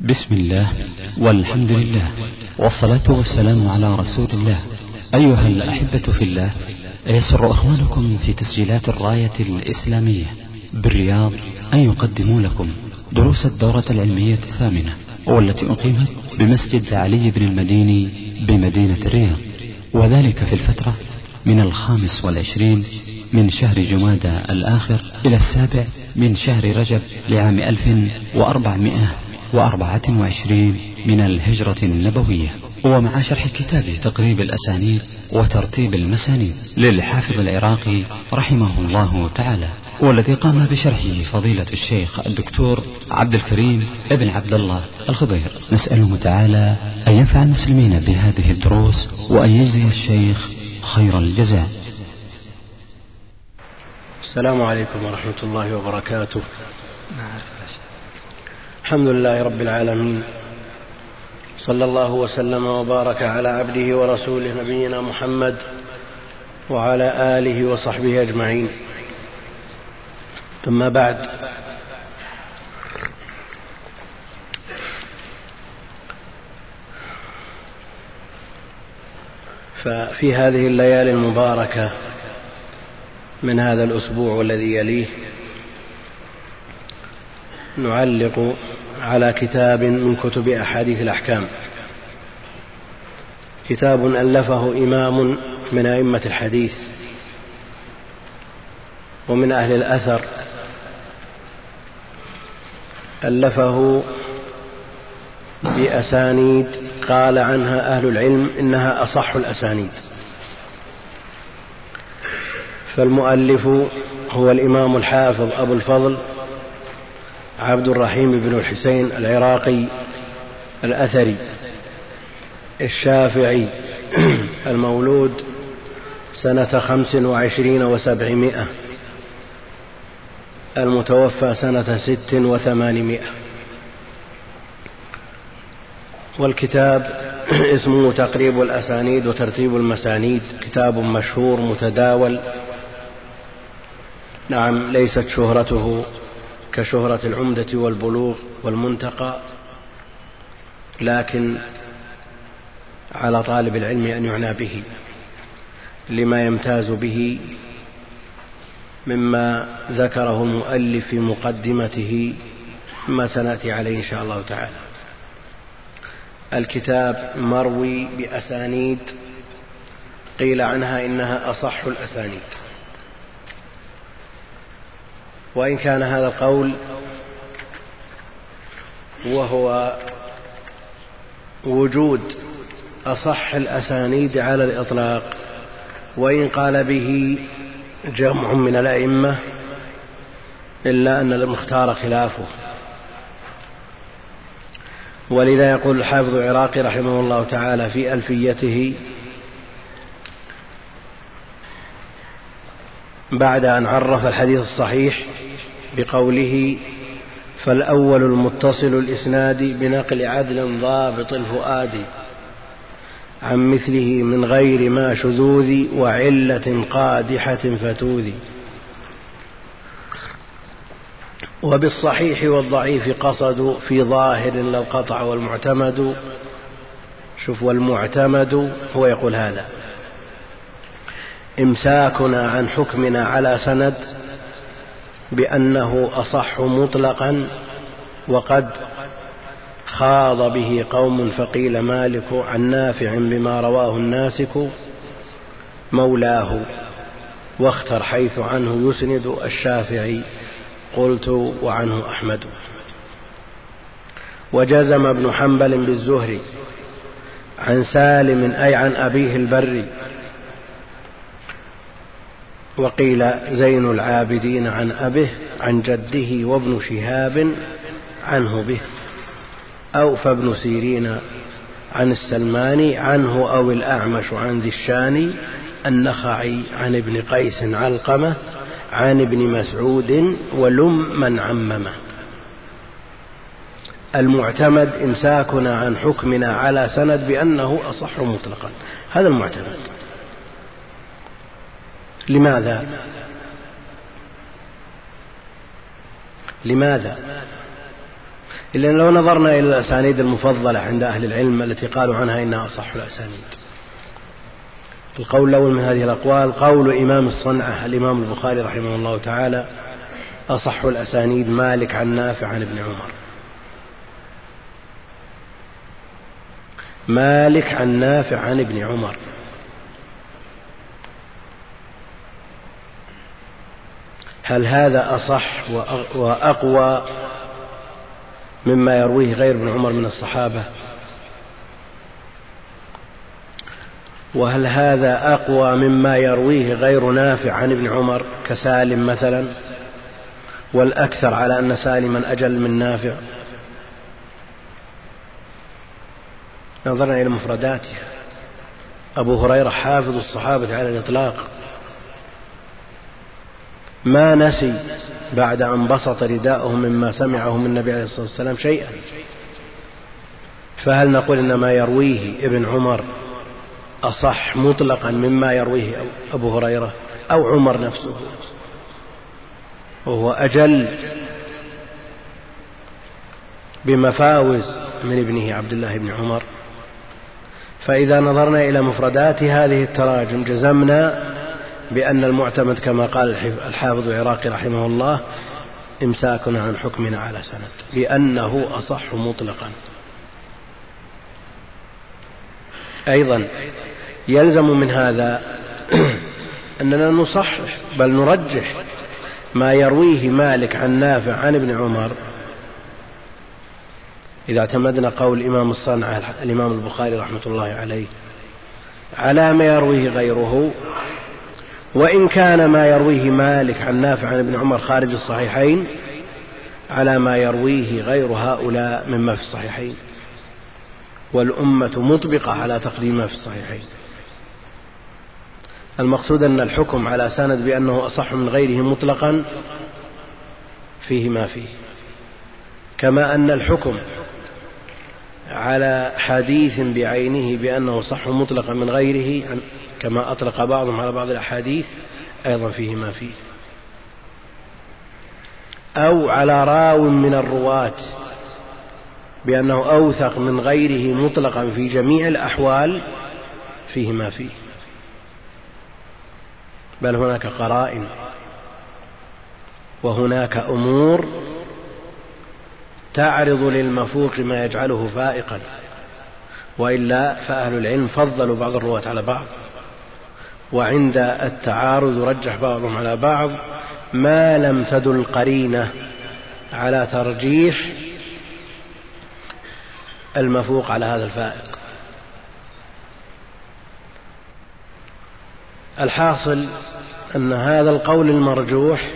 بسم الله والحمد لله والصلاة والسلام على رسول الله. أيها الأحبة في الله يسر أخوانكم في تسجيلات الراية الإسلامية بالرياض أن يقدموا لكم دروس الدورة العلمية الثامنة والتي أقيمت بمسجد علي بن المديني بمدينة الرياض. وذلك في الفترة من الخامس والعشرين من شهر جمادى الآخر إلى السابع من شهر رجب لعام ألف وأربعمائة وأربعة وعشرين من الهجرة النبوية. ومع شرح كتاب تقريب الأسانيد وترتيب المسانيد للحافظ العراقي رحمه الله تعالى والذي قام بشرحه فضيلة الشيخ الدكتور عبد الكريم ابن عبد الله الخضير. نسأله تعالى أن ينفع المسلمين بهذه الدروس وأن يجزي الشيخ خير الجزاء. السلام عليكم ورحمة الله وبركاته. الحمد لله رب العالمين. صلى الله وسلم وبارك على عبده ورسوله نبينا محمد وعلى آله وصحبه أجمعين. ثم بعد ففي هذه الليالي المباركة من هذا الأسبوع والذي يليه نعلق على كتاب من كتب أحاديث الأحكام. كتاب ألفه إمام من أئمة الحديث ومن أهل الأثر. ألفه بأسانيد قال عنها أهل العلم إنها أصح الأسانيد. فالمؤلف هو الإمام الحافظ أبو الفضل عبد الرحيم بن الحسين العراقي الأثري الشافعي المولود سنة خمس وعشرين وسبعمائة المتوفى سنة ست وثمانمائة. والكتاب اسمه تقريب الأسانيد وترتيب المسانيد كتاب مشهور متداول. نعم ليست شهرته. كشهرة العمدة والبلوغ والمنتقى لكن على طالب العلم أن يعنى به لما يمتاز به مما ذكره المؤلف في مقدمته ما سنأتي عليه إن شاء الله تعالى. الكتاب مروي بأسانيد قيل عنها إنها أصح الأسانيد. وإن كان هذا القول وهو وجود أصح الأسانيد على الإطلاق وإن قال به جمع من الأئمة إلا أن المختار خلافه. ولذا يقول الحافظ العراقي رحمه الله تعالى في ألفيته بعد أن عرف الحديث الصحيح بقوله فالأول المتصل الإسناد بنقل عدل ضابط الفؤاد عن مثله من غير ما شذوذ وعلة قادحة فتوذ. وبالصحيح والضعيف قصدوا في ظاهر للقطع والمعتمد. شوف والمعتمد هو يقول هذا. إمساكنا عن حكمنا على سند بأنه أصح مطلقا وقد خاض به قوم فقيل مالك عن نافع بما رواه الناسك مولاه واختر حيث عنه يسند الشافعي قلت وعنه أحمد. وجزم ابن حنبل بالزهري عن سالم أي عن أبيه البر وقيل زين العابدين عن أبه عن جده وابن شهاب عنه به. أو فابن سيرين عن السلماني عنه أو الأعمش عن ذي الشاني النخعي عن ابن قيس علقمة عن ابن مسعود ولم من عممه. المعتمد إمساكنا عن حكمنا على سند بأنه أصح مطلقا. هذا المعتمد. لماذا؟ لماذا؟ إلا لو نظرنا إلى الأسانيد المفضلة عند أهل العلم التي قالوا عنها إنها أصح الأسانيد. القول الأول من هذه الأقوال قول إمام الصنعة الإمام البخاري رحمه الله تعالى أصح الأسانيد مالك عن نافع عن ابن عمر. مالك عن نافع عن ابن عمر. هل هذا أصح وأقوى مما يرويه غير ابن عمر من الصحابة؟ وهل هذا أقوى مما يرويه غير نافع عن ابن عمر كسالم مثلا؟ والأكثر على أن سالما أجل من نافع. نظرنا إلى مفرداتها أبو هريرة حافظ الصحابة على الإطلاق. ما نسي بعد أن بسط رداءه مما سمعه من النبي عليه الصلاة والسلام شيئا. فهل نقول إن ما يرويه ابن عمر أصح مطلقا مما يرويه أبو هريرة أو عمر نفسه؟ وهو أجل بمفاوز من ابنه عبد الله بن عمر. فإذا نظرنا إلى مفردات هذه التراجم جزمنا بأن المعتمد كما قال الحافظ العراقي رحمه الله إمساكنا عن حكمنا على سند لأنه أصح مطلقا. أيضا يلزم من هذا أننا نصحح بل نرجح ما يرويه مالك عن نافع عن ابن عمر. إذا اعتمدنا قول الإمام الصنعة الإمام البخاري رحمة الله عليه على ما يرويه غيره وإن كان ما يرويه مالك عن نافع عن ابن عمر خارج الصحيحين على ما يرويه غير هؤلاء مما في الصحيحين. والأمة مطبقة على تقديم ما في الصحيحين. المقصود أن الحكم على سند بأنه أصح من غيره مطلقا فيه ما فيه. كما أن الحكم على حديث بعينه بأنه صح مطلقا من غيره كما أطلق بعضهم على بعض الأحاديث أيضا فيه ما فيه. أو على راو من الرواة بأنه أوثق من غيره مطلقا في جميع الأحوال فيه ما فيه. بل هناك قرائن وهناك أمور تعرض للمفوق ما يجعله فائقا وإلا فأهل العلم فضلوا بعض الرواة على بعض. وعند التعارض رجح بعضهم على بعض ما لم تدل قرينة على ترجيح المفوق على هذا الفائق. الحاصل أن هذا القول المرجوح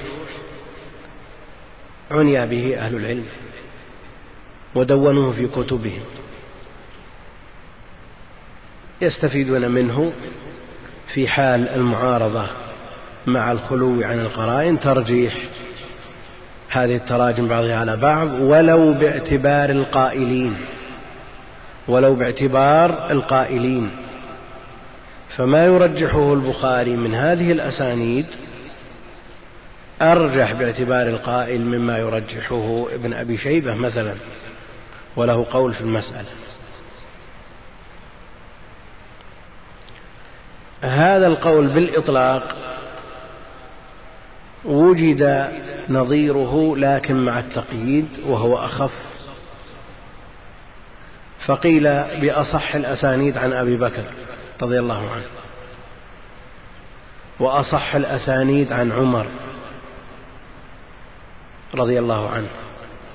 عني به أهل العلم ودونوه في كتبهم. يستفيدون منه في حال المعارضة مع الخلو عن القرائن ترجيح هذه التراجم بعضها على بعض ولو باعتبار القائلين ولو باعتبار القائلين. فما يرجحه البخاري من هذه الأسانيد أرجح باعتبار القائل مما يرجحه ابن أبي شيبة مثلا وله قول في المسألة. هذا القول بالإطلاق وجد نظيره لكن مع التقييد وهو أخف. فقيل بأصح الأسانيد عن أبي بكر رضي الله عنه وأصح الأسانيد عن عمر رضي الله عنه.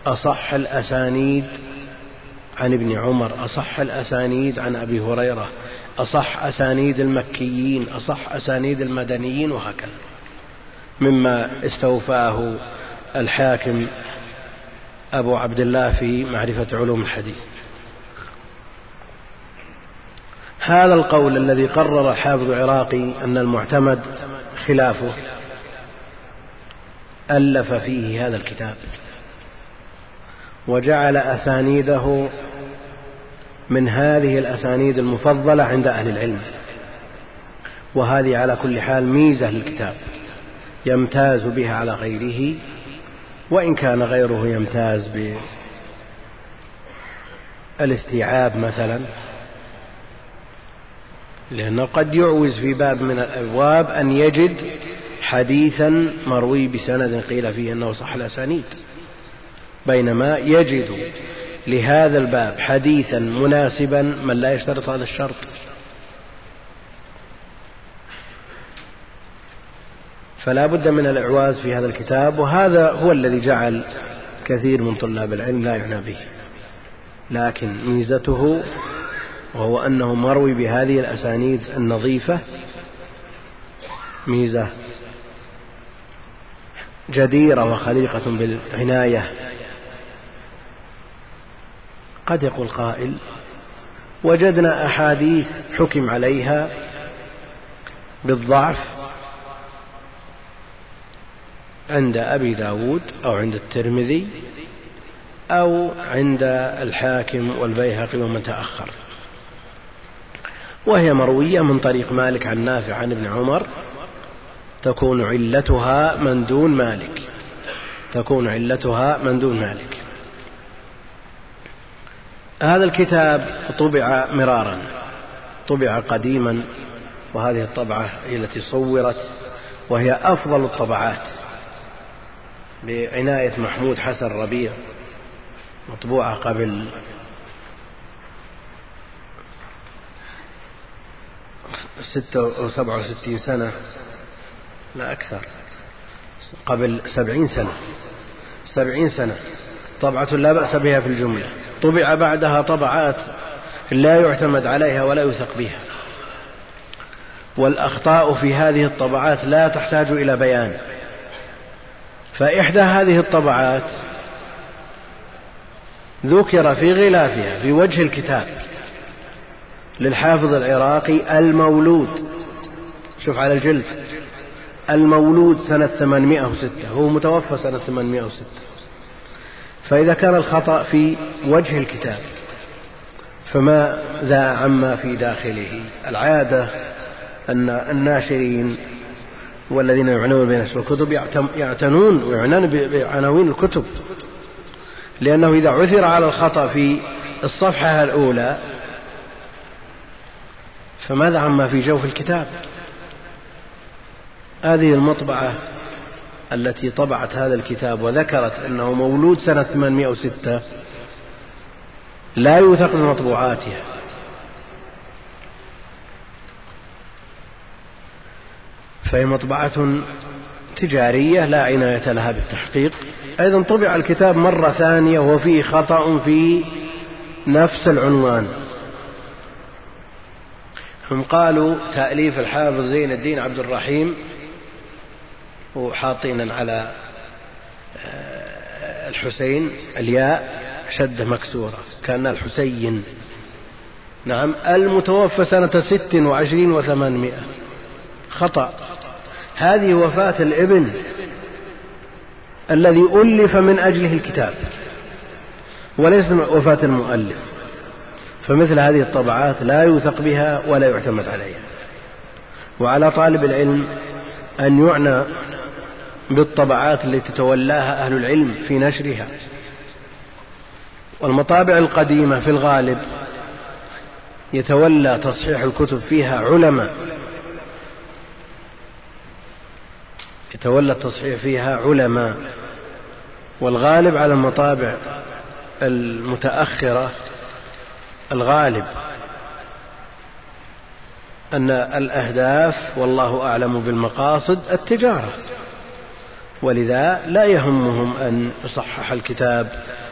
أصح الأسانيد عن ابن عمر أصح الأسانيد عن أبي هريرة. أصح أسانيد المكيين أصح أسانيد المدنيين وهكذا. مما استوفاه الحاكم أبو عبد الله في معرفة علوم الحديث. هذا القول الذي قرر الحافظ العراقي أن المعتمد خلافه ألف فيه هذا الكتاب وجعل أسانيده من هذه الأسانيد المفضلة عند أهل العلم. وهذه على كل حال ميزة للكتاب يمتاز بها على غيره وإن كان غيره يمتاز الاستيعاب مثلا لأنه قد يعوز في باب من الأبواب أن يجد حديثا مروي بسند قيل فيه أنه صح الأسانيد. بينما يجد لهذا الباب حديثا مناسبا من لا يشترط هذا الشرط. فلا بد من الإعواز في هذا الكتاب وهذا هو الذي جعل كثير من طلاب العلم لا يعنى به. لكن ميزته وهو أنه مروي بهذه الأسانيد النظيفة ميزة جديرة وخليقة بالعناية قد يقول قائل وجدنا أحاديث حكم عليها بالضعف عند أبي داود أو عند الترمذي أو عند الحاكم والبيهقي ومن تأخر. وهي مروية من طريق مالك عن نافع عن ابن عمر. تكون علتها من دون مالك. تكون علتها من دون مالك. هذا الكتاب طبع مرارا طبع قديما وهذه الطبعة هي التي صورت وهي أفضل الطبعات بعناية محمود حسن ربيع مطبوعة قبل ستة أو سبعة وستين سنة لا أكثر قبل سبعين سنة سبعين سنة طبعة لا بأس بها في الجملة. طبع بعدها طبعات لا يعتمد عليها ولا يوثق بها. والأخطاء في هذه الطبعات لا تحتاج إلى بيان. فإحدى هذه الطبعات ذكر في غلافها في وجه الكتاب للحافظ العراقي المولود. شوف على الجلد. المولود سنة 806 هو متوفى سنة 806 فإذا كان الخطأ في وجه الكتاب فماذا عما في داخله؟ العادة أن الناشرين والذين يعنون بنشر الكتب يعتنون ويعنون بعناوين الكتب. لأنه إذا عثر على الخطأ في الصفحة الأولى فماذا عما في جوف الكتاب؟ هذه المطبعة التي طبعت هذا الكتاب وذكرت أنه مولود سنة 806 لا يوثق بمطبوعاتها فهي مطبعة تجارية لا عناية لها بالتحقيق. أيضا طبع الكتاب مرة ثانية وفيه خطأ في نفس العنوان. هم قالوا تأليف الحافظ زين الدين عبد الرحيم وحاطين على آه، الحسين الياء شدة مكسورة. كان الحسين. نعم. المتوفى سنة ست وعشرين وثمانمائة. خطأ. هذه وفاة الابن الذي ألف من أجله الكتاب. وليس وفاة المؤلف. فمثل هذه الطبعات لا يوثق بها ولا يعتمد عليها. وعلى طالب العلم أن يعنى بالطبعات التي تتولاها أهل العلم في نشرها. والمطابع القديمة في الغالب يتولى تصحيح الكتب فيها علماء. يتولى التصحيح فيها علماء. والغالب على المطابع المتأخرة الغالب أن الأهداف والله أعلم بالمقاصد التجارة. ولذا لا يهمهم أن يصحح الكتاب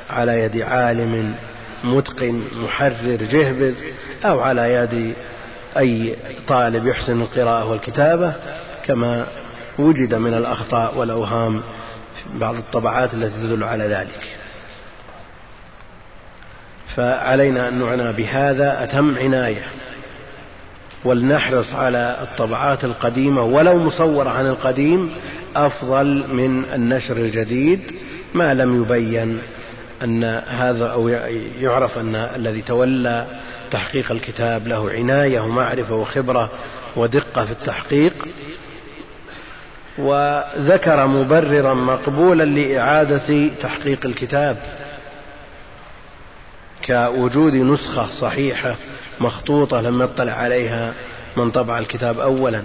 على يد عالم متقن محرر جهبذ أو على يد أي طالب يحسن القراءة والكتابة كما وجد من الأخطاء والأوهام في بعض الطبعات التي تدل على ذلك. فعلينا أن نعنى بهذا أتم عناية. ولنحرص على الطبعات القديمة ولو مصورة عن القديم أفضل من النشر الجديد. ما لم يبين أن هذا أو يعرف أن الذي تولى تحقيق الكتاب له عناية ومعرفة وخبرة ودقة في التحقيق. وذكر مبررا مقبولا لإعادة تحقيق الكتاب كوجود نسخة صحيحة مخطوطة لم يطلع عليها من طبع الكتاب أولا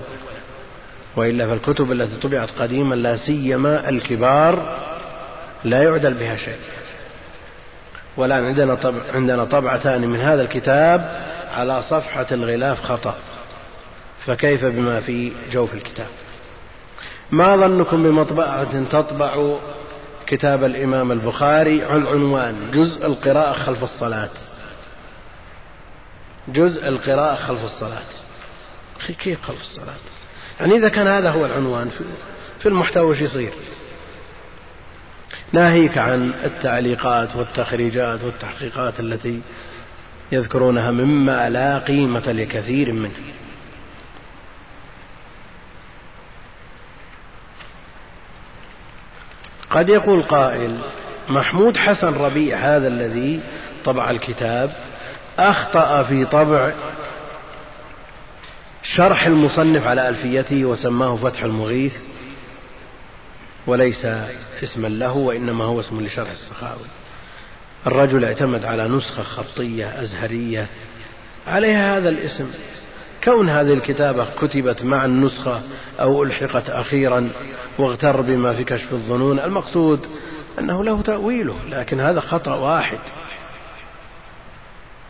وإلا فالكتب التي طبعت قديما لا سيما الكبار لا يعدل بها شيء. والآن عندنا طبع عندنا طبعتان من هذا الكتاب على صفحة الغلاف خطأ. فكيف بما في جوف الكتاب؟ ما ظنكم بمطبعة تطبع كتاب الإمام البخاري العنوان جزء القراءة خلف الصلاة؟ جزء القراءة خلف الصلاة. كيف خلف الصلاة؟ يعني إذا كان هذا هو العنوان في المحتوى وش يصير؟ ناهيك عن التعليقات والتخريجات والتحقيقات التي يذكرونها مما لا قيمة لكثير منه. قد يقول قائل محمود حسن ربيع هذا الذي طبع الكتاب أخطأ في طبع شرح المصنف على ألفيته وسماه فتح المغيث وليس اسما له وإنما هو اسم لشرح السخاوي. الرجل اعتمد على نسخة خطية أزهرية عليها هذا الاسم. كون هذه الكتابة كتبت مع النسخة أو ألحقت أخيرا واغتر بما في كشف الظنون المقصود أنه له تأويله لكن هذا خطأ واحد.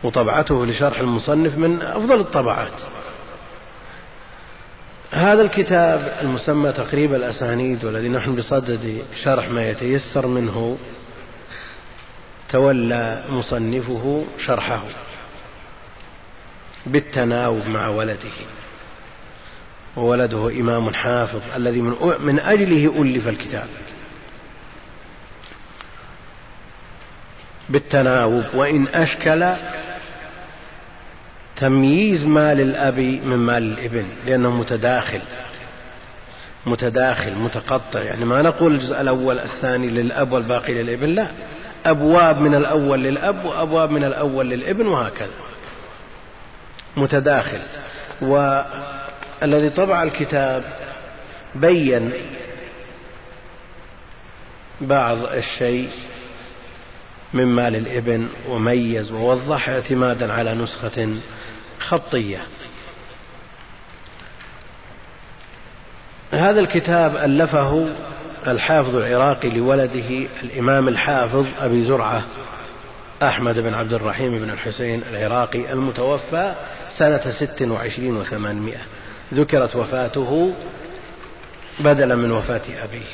وطبعته لشرح المصنف من أفضل الطبعات. هذا الكتاب المسمى تقريب الأسانيد والذي نحن بصدد شرح ما يتيسر منه تولى مصنفه شرحه بالتناوب مع ولده. وولده إمام حافظ الذي من, أجله ألف الكتاب. بالتناوب وإن أشكل تمييز مال الأب من مال الابن لأنه متداخل. متداخل متقطع. يعني ما نقول الجزء الأول الثاني للأب والباقي للابن لا. أبواب من الأول للأب وأبواب من الأول للابن وهكذا. متداخل. والذي طبع الكتاب بين بعض الشيء من مال الابن وميز ووضح اعتمادا على نسخة خطية. هذا الكتاب ألفه الحافظ العراقي لولده الإمام الحافظ أبي زرعة أحمد بن عبد الرحيم بن الحسين العراقي المتوفى سنة ست وعشرين وثمانمائة. ذكرت وفاته بدلا من وفاة أبيه.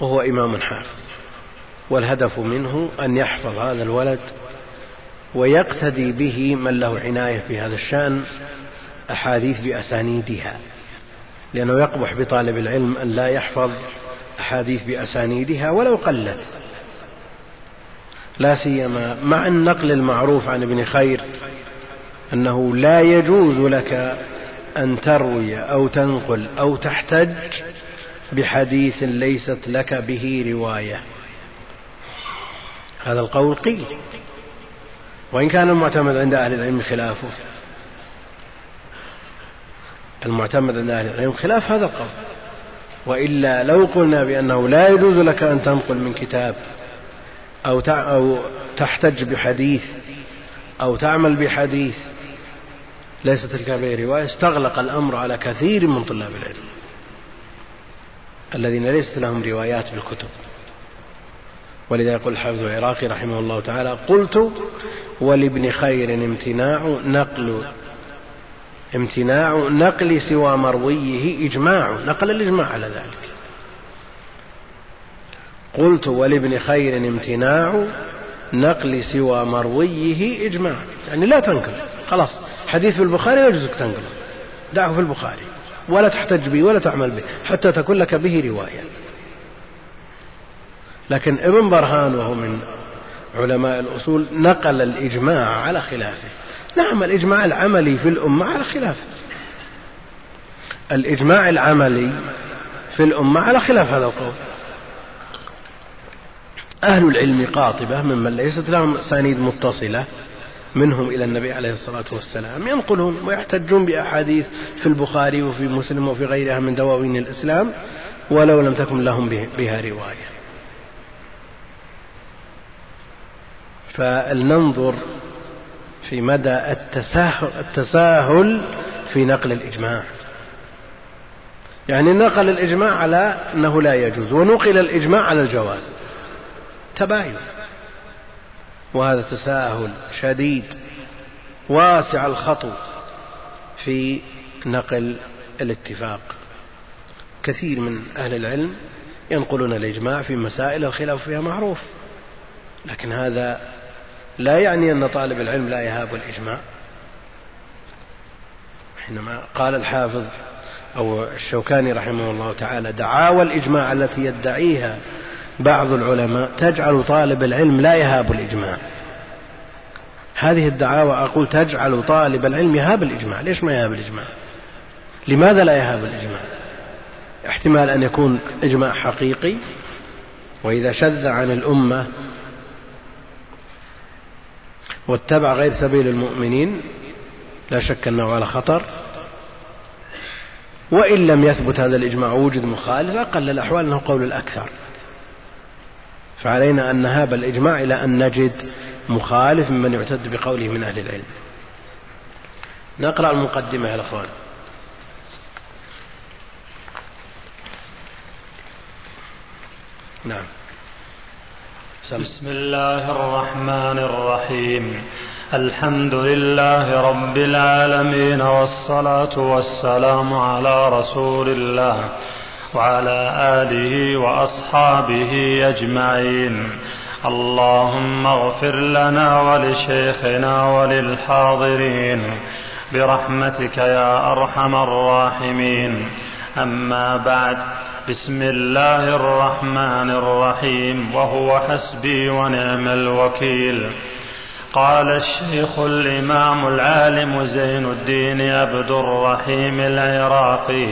وهو إمام حافظ. والهدف منه أن يحفظ هذا الولد ويقتدي به من له عناية في هذا الشأن أحاديث بأسانيدها. لأنه يقبح بطالب العلم أن لا يحفظ أحاديث بأسانيدها ولو قلت. لا سيما مع النقل المعروف عن ابن خير أنه لا يجوز لك أن تروي أو تنقل أو تحتج بحديث ليست لك به رواية. هذا القول قيل. وإن كان المعتمد عند أهل العلم خلافه. المعتمد عند أهل العلم خلاف هذا القول. وإلا لو قلنا بأنه لا يجوز لك أن تنقل من كتاب أو أو تحتج بحديث أو تعمل بحديث ليست تلك به رواية استغلق الأمر على كثير من طلاب العلم الذين ليست لهم روايات بالكتب. ولذا يقول الحافظ العراقي رحمه الله تعالى قلت ولابن خير امتناع نقل امتناع نقل سوى مرويه إجماع نقل الإجماع على ذلك. قلت ولابن خير امتناع نقل سوى مرويه إجماع. يعني لا تنقل خلاص. حديث في البخاري لا يجوزك تنقله. دعه في البخاري. ولا تحتج به ولا تعمل به حتى تكون لك به رواية. لكن ابن برهان وهو من علماء الأصول نقل الإجماع على خلافه. نعم الإجماع العملي في الأمة على خلافه. الإجماع العملي في الأمة على خلاف هذا القول. أهل العلم قاطبة ممن ليست لهم أسانيد متصلة منهم إلى النبي عليه الصلاة والسلام ينقلون ويحتجون بأحاديث في البخاري وفي مسلم وفي غيرها من دواوين الإسلام ولو لم تكن لهم بها رواية. فلننظر في مدى التساهل في نقل الإجماع. يعني نقل الإجماع على أنه لا يجوز ونقل الإجماع على الجواز. تباين. وهذا تساهل شديد واسع الخطو في نقل الاتفاق. كثير من أهل العلم ينقلون الإجماع في مسائل الخلاف فيها معروف لكن هذا لا يعني أن طالب العلم لا يهاب الإجماع. حينما قال الحافظ أو الشوكاني رحمه الله تعالى دعاوى الإجماع التي يدعيها بعض العلماء تجعل طالب العلم لا يهاب الإجماع. هذه الدعاوى أقول تجعل طالب العلم يهاب الإجماع. ليش ما يهاب الإجماع؟ لماذا لا يهاب الإجماع؟ احتمال أن يكون إجماع حقيقي وإذا شذ عن الأمة واتبع غير سبيل المؤمنين لا شك أنه على خطر. وإن لم يثبت هذا الإجماع وجد مخالف أقل الأحوال أنه قول الأكثر. فعلينا أن نهاب الإجماع إلى أن نجد مخالف ممن يعتد بقوله من أهل العلم. نقرأ المقدمة يا الأخوان. نعم. بسم الله الرحمن الرحيم. الحمد لله رب العالمين والصلاة والسلام على رسول الله وعلى آله وأصحابه أجمعين. اللهم اغفر لنا ولشيخنا وللحاضرين. برحمتك يا أرحم الراحمين. أما بعد. بسم الله الرحمن الرحيم وهو حسبي ونعم الوكيل. قال الشيخ الإمام العالم زين الدين عبد الرحيم العراقي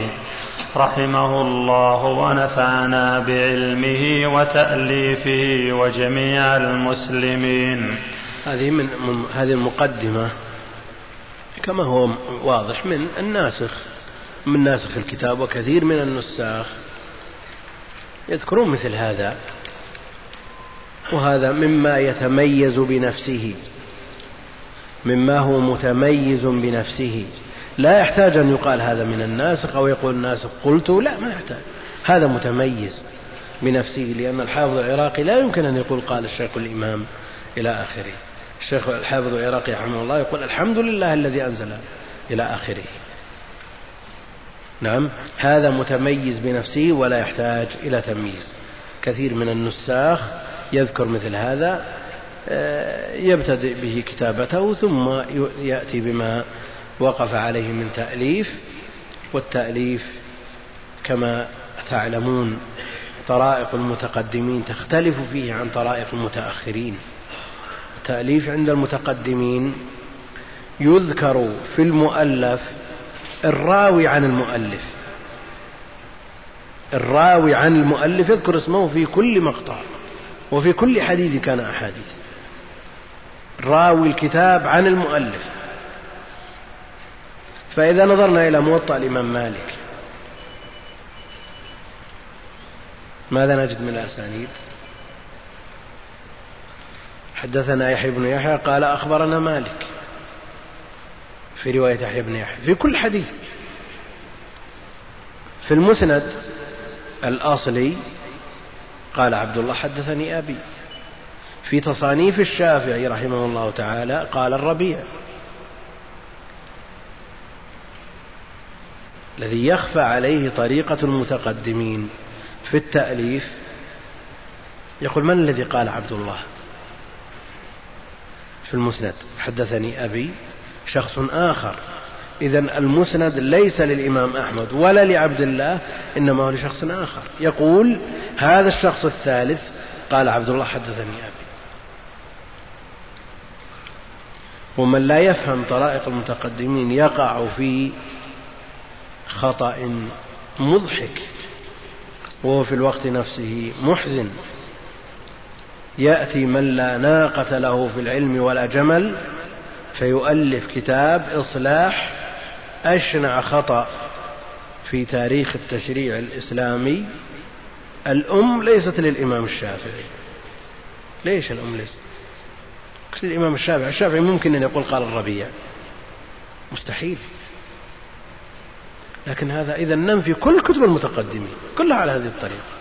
رحمه الله ونفعنا بعلمه وتأليفه وجميع المسلمين. هذه من هذه المقدمة كما هو واضح من الناسخ من ناسخ الكتاب وكثير من النساخ. يذكرون مثل هذا وهذا مما يتميز بنفسه مما هو متميز بنفسه. لا يحتاج أن يقال هذا من الناسخ أو يقول الناسخ قلت لا ما يحتاج. هذا متميز بنفسه لأن الحافظ العراقي لا يمكن أن يقول قال الشيخ الإمام إلى آخره. الشيخ الحافظ العراقي رحمه الله يقول الحمد لله الذي أنزل إلى آخره. نعم. هذا متميز بنفسه ولا يحتاج إلى تمييز. كثير من النساخ يذكر مثل هذا آه، يبتدئ به كتابته ثم يأتي بما وقف عليه من تأليف والتأليف كما تعلمون طرائق المتقدمين تختلف فيه عن طرائق المتأخرين. التأليف عند المتقدمين يذكر في المؤلف الراوي عن المؤلف. الراوي عن المؤلف يذكر اسمه في كل مقطع وفي كل حديث كان أحاديث. راوي الكتاب عن المؤلف. فإذا نظرنا إلى موطأ الإمام مالك. ماذا نجد من الأسانيد؟ حدثنا يحيى بن يحيى قال أخبرنا مالك. في رواية يحيى بن يحيى في كل حديث. في المسند الأصلي قال عبد الله حدثني أبي في تصانيف الشافعي رحمه الله تعالى قال الربيع. الذي يخفى عليه طريقة المتقدمين في التأليف. يقول من الذي قال عبد الله؟ في المسند حدثني أبي شخص آخر. إذا المسند ليس للإمام أحمد ولا لعبد الله إنما هو لشخص آخر. يقول هذا الشخص الثالث. قال عبد الله حدثني أبي. ومن لا يفهم طرائق المتقدمين يقع في خطأ مضحك وهو في الوقت نفسه محزن. يأتي من لا ناقة له في العلم ولا جمل فيؤلف كتاب إصلاح أشنع خطأ في تاريخ التشريع الإسلامي. الأم ليست للإمام الشافعي. ليش الأم ليست؟ الإمام الشافعي. الشافعي ممكن أن يقول قال الربيع. مستحيل. لكن هذا إذا ننفي كل كتب المتقدمين كلها على هذه الطريقة.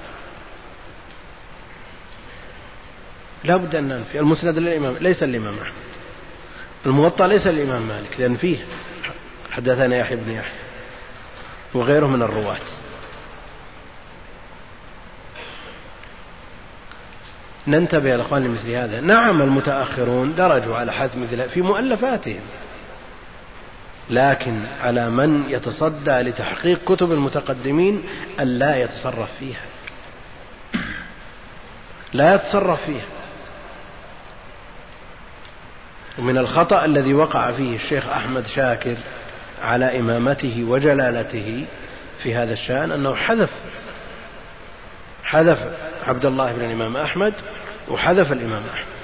لا بد أن ننفي. المسند للإمام ليس الإمام أحمد. الموطأ ليس الإمام مالك لأن فيه حدثنا يحيى بن يحيى وغيره من الرواة. ننتبه يا إخوان لمثل هذا. نعم المتأخرون درجوا على حذف مثل في مؤلفاتهم لكن على من يتصدى لتحقيق كتب المتقدمين أن لا يتصرف فيها. لا يتصرف فيها. ومن الخطأ الذي وقع فيه الشيخ أحمد شاكر على إمامته وجلالته في هذا الشأن أنه حذف حذف عبد الله بن الإمام أحمد وحذف الإمام أحمد.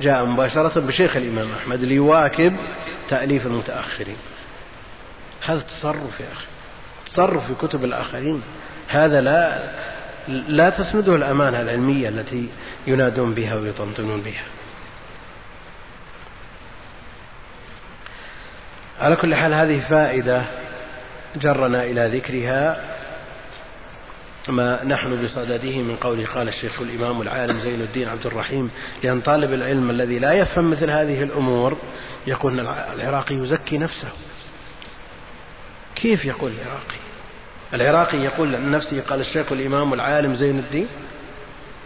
جاء مباشرة بشيخ الإمام أحمد ليواكب تأليف المتأخرين. هذا تصرف يا أخي تصرف في كتب الآخرين. هذا لا لا تسنده الأمانة العلمية التي ينادون بها ويطنطنون بها. على كل حال هذه فائدة جرنا إلى ذكرها ما نحن بصدده من قوله قال الشيخ الإمام العالم زين الدين عبد الرحيم لأن طالب العلم الذي لا يفهم مثل هذه الأمور يقول العراقي يزكي نفسه. كيف يقول العراقي؟ العراقي يقول عن نفسه قال الشيخ الإمام العالم زين الدين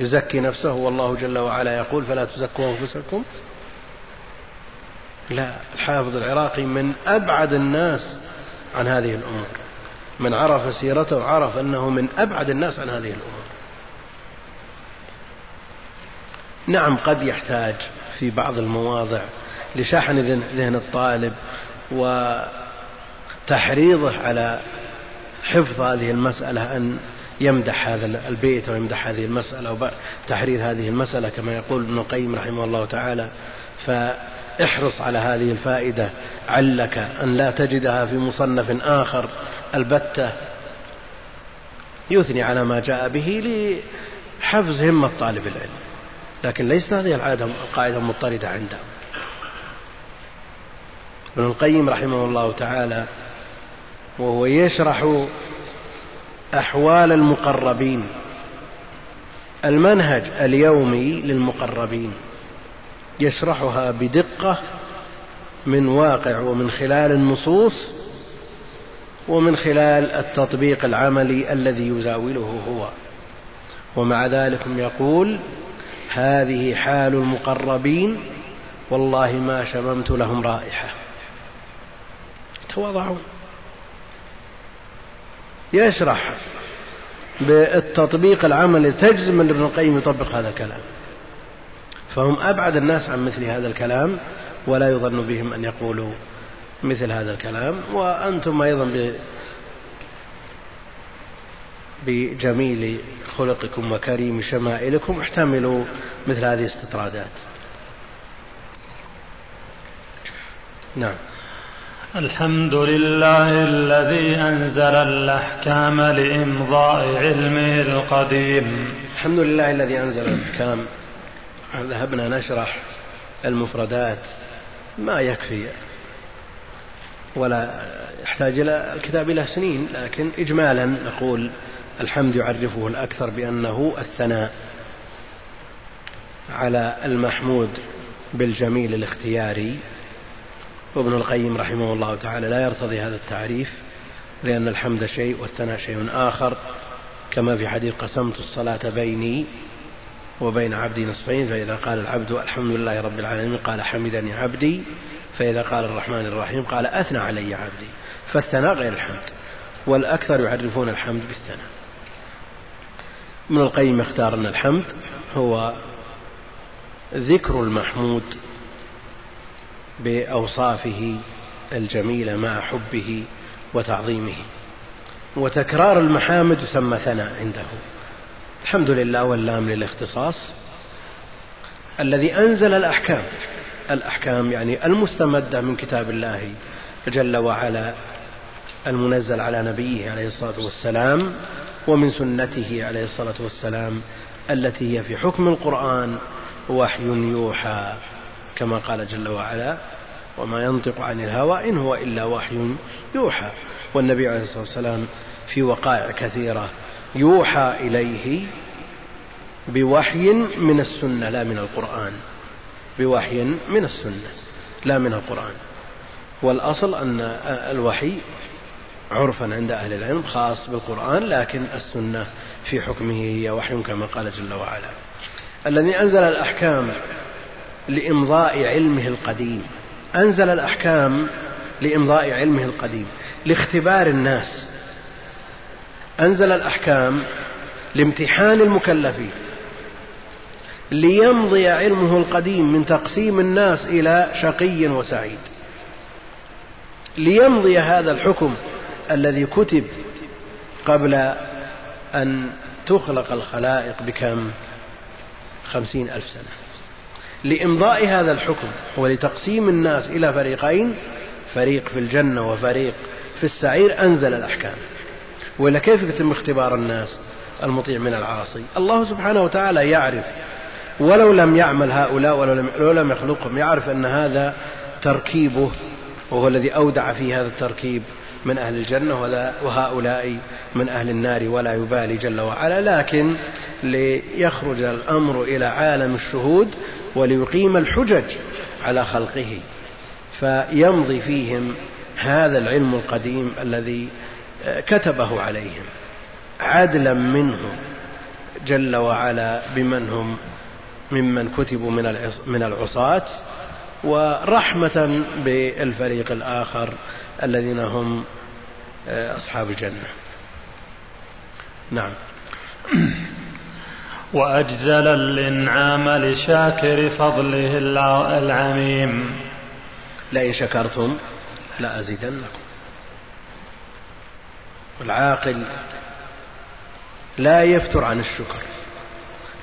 يزكي نفسه والله جل وعلا يقول فلا تزكوا أنفسكم لا الحافظ العراقي من أبعد الناس عن هذه الأمور. من عرف سيرته عرف أنه من أبعد الناس عن هذه الأمور. نعم قد يحتاج في بعض المواضع لشحن ذهن الطالب وتحريضه على حفظ هذه المسألة أن يمدح هذا البيت ويمدح هذه المسألة وتحرير هذه المسألة كما يقول ابن القيم رحمه الله تعالى. فاحرص على هذه الفائدة علك أن لا تجدها في مصنف آخر البتة. يثني على ما جاء به لحفز همة طالب العلم. لكن ليست هذه العادة القاعدة مضطردة عنده ابن القيم رحمه الله تعالى وهو يشرح أحوال المقربين المنهج اليومي للمقربين. يشرحها بدقة من واقع ومن خلال النصوص ومن خلال التطبيق العملي الذي يزاوله هو. ومع ذلك يقول هذه حال المقربين والله ما شممت لهم رائحة. تواضعون. يشرح بالتطبيق العملي تجزم ابن القيم يطبق هذا الكلام. فهم أبعد الناس عن مثل هذا الكلام ولا يظن بهم أن يقولوا مثل هذا الكلام. وأنتم أيضا بجميل خلقكم وكريم شمائلكم احتملوا مثل هذه الاستطرادات. نعم. الحمد لله الذي أنزل الأحكام لإمضاء علمه القديم. الحمد لله الذي أنزل الأحكام ذهبنا نشرح المفردات. ما يكفي ولا يحتاج إلى الكتاب إلى سنين لكن إجمالا نقول الحمد يعرفه الأكثر بأنه الثناء على المحمود بالجميل الاختياري. وابن القيم رحمه الله تعالى لا يرتضي هذا التعريف لأن الحمد شيء والثناء شيء آخر. كما في حديث قسمت الصلاة بيني وبين عبدي نصفين فإذا قال العبد الحمد لله رب العالمين قال حمدني عبدي فإذا قال الرحمن الرحيم قال أثنى علي عبدي فالثناء غير الحمد والأكثر يعرفون الحمد بالثناء. ابن القيم اختار أن الحمد هو ذكر المحمود بأوصافه الجميلة مع حبه وتعظيمه وتكرار المحامد يسمى ثناء عنده. الحمد لله واللام للاختصاص الذي أنزل الأحكام. الأحكام يعني المستمدة من كتاب الله جل وعلا المنزل على نبيه عليه الصلاة والسلام ومن سنته عليه الصلاة والسلام التي هي في حكم القرآن وحي يوحى كما قال جل وعلا وما ينطق عن الهوى إن هو إلا وحي يوحى والنبي عليه الصلاة والسلام في وقائع كثيرة يوحى إليه بوحي من السنة لا من القرآن. بوحي من السنة لا من القرآن. والأصل أن الوحي عرفا عند أهل العلم خاص بالقرآن لكن السنة في حكمه هي وحي كما قال جل وعلا. الذي أنزل الأحكام لإمضاء علمه القديم. أنزل الأحكام لإمضاء علمه القديم لاختبار الناس. أنزل الأحكام لامتحان المكلفين ليمضي علمه القديم من تقسيم الناس إلى شقي وسعيد. ليمضي هذا الحكم الذي كتب قبل أن تخلق الخلائق بكم؟ خمسين ألف سنة. لإمضاء هذا الحكم ولتقسيم الناس إلى فريقين فريق في الجنة وفريق في السعير أنزل الأحكام. ولا كيف يتم اختبار الناس المطيع من العاصي؟ الله سبحانه وتعالى يعرف ولو لم يعمل هؤلاء ولو لم يخلقهم يعرف أن هذا تركيبه وهو الذي أودع في هذا التركيب من أهل الجنة وهؤلاء من أهل النار ولا يبالي جل وعلا لكن ليخرج الأمر إلى عالم الشهود وليقيم الحجج على خلقه. فيمضي فيهم هذا العلم القديم الذي كتبه عليهم عدلا منه جل وعلا بمن هم ممن كتبوا من العصاة ورحمة بالفريق الآخر الذين هم أصحاب الجنة. نعم. وأجزل الإنعام لشاكر فضله العميم. لئن شكرتم لأزيدنكم. العاقل لا يفتر عن الشكر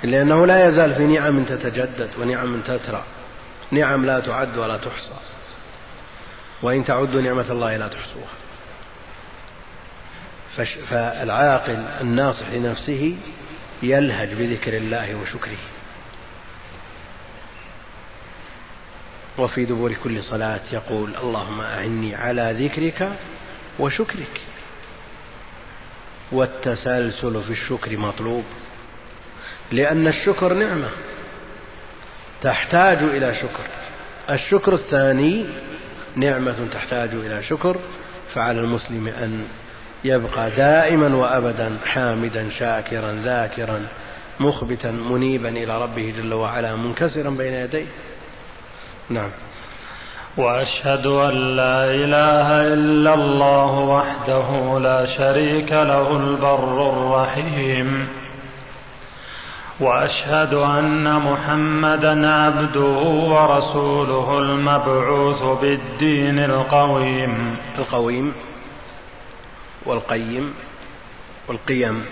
لأنه لا يزال في نعم تتجدد ونعم تترى. نعم لا تعد ولا تحصى. وإن تعدوا نعمة الله لا تحصوها. فالعاقل الناصح لنفسه يلهج بذكر الله وشكره. وفي دبور كل صلاة يقول اللهم أعني على ذكرك وشكرك. والتسلسل في الشكر مطلوب لأن الشكر نعمة تحتاج إلى شكر. الشكر الثاني نعمة تحتاج إلى شكر فعلى المسلم أن يبقى دائما وأبدا حامدا شاكرا ذاكرا مخبتا منيبا إلى ربه جل وعلا منكسرا بين يديه. نعم. وأشهد أن لا إله إلا الله وحده لا شريك له البر الرحيم. وأشهد أن محمدا عبده ورسوله المبعوث بالدين القويم. القويم والقيم والقيم.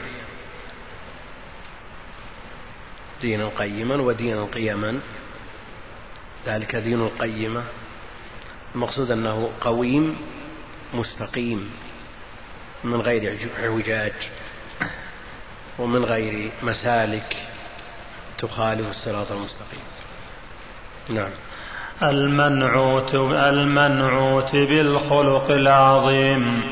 دينا قيما ودينا قيما. ذلك دين القيمة. المقصود أنه قويم مستقيم من غير اعوجاج ومن غير مسالك تخالف الصراط المستقيم. نعم. المنعوت المنعوت بالخلق العظيم.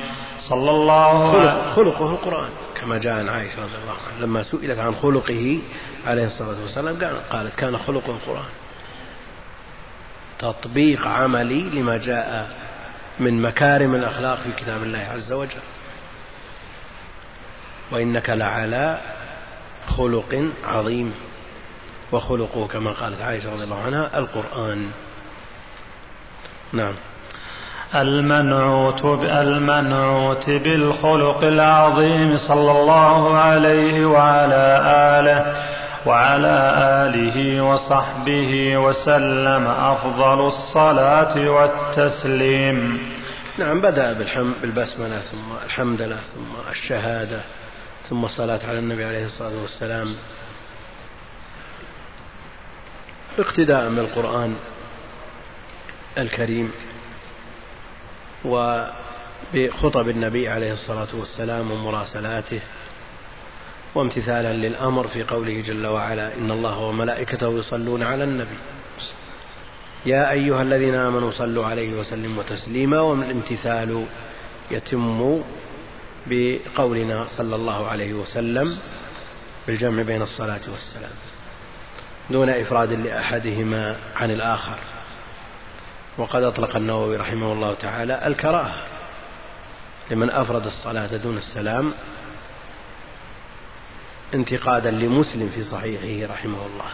صلى الله خلق خلقه القرآن كما جاء عن عائشة رضي الله عنها لما سئلت عن خلقه عليه الصلاة والسلام قالت كان خلقه القرآن. تطبيق عملي لما جاء من مكارم الأخلاق في كتاب الله عز وجل. وإنك لعلى خلق عظيم. وخلقه كما قالت عائشة رضي الله عنها القرآن. نعم. المنعوت المنعوت بالخلق العظيم صلى الله عليه وعلى آله. وعلى آله وصحبه وسلم أفضل الصلاة والتسليم. نعم بدأ بالحمد بالبسملة ثم الحمد لله ثم الشهادة ثم الصلاة على النبي عليه الصلاة والسلام. اقتداء بالقرآن الكريم وبخطب النبي عليه الصلاة والسلام ومراسلاته. وامتثالا للأمر في قوله جل وعلا إن الله وملائكته يصلون على النبي. يا أيها الذين آمنوا صلوا عليه وسلموا تسليما والامتثال يتم بقولنا صلى الله عليه وسلم بالجمع بين الصلاة والسلام دون إفراد لأحدهما عن الآخر. وقد أطلق النووي رحمه الله تعالى الكراهة لمن أفرد الصلاة دون السلام انتقادا لمسلم في صحيحه رحمه الله.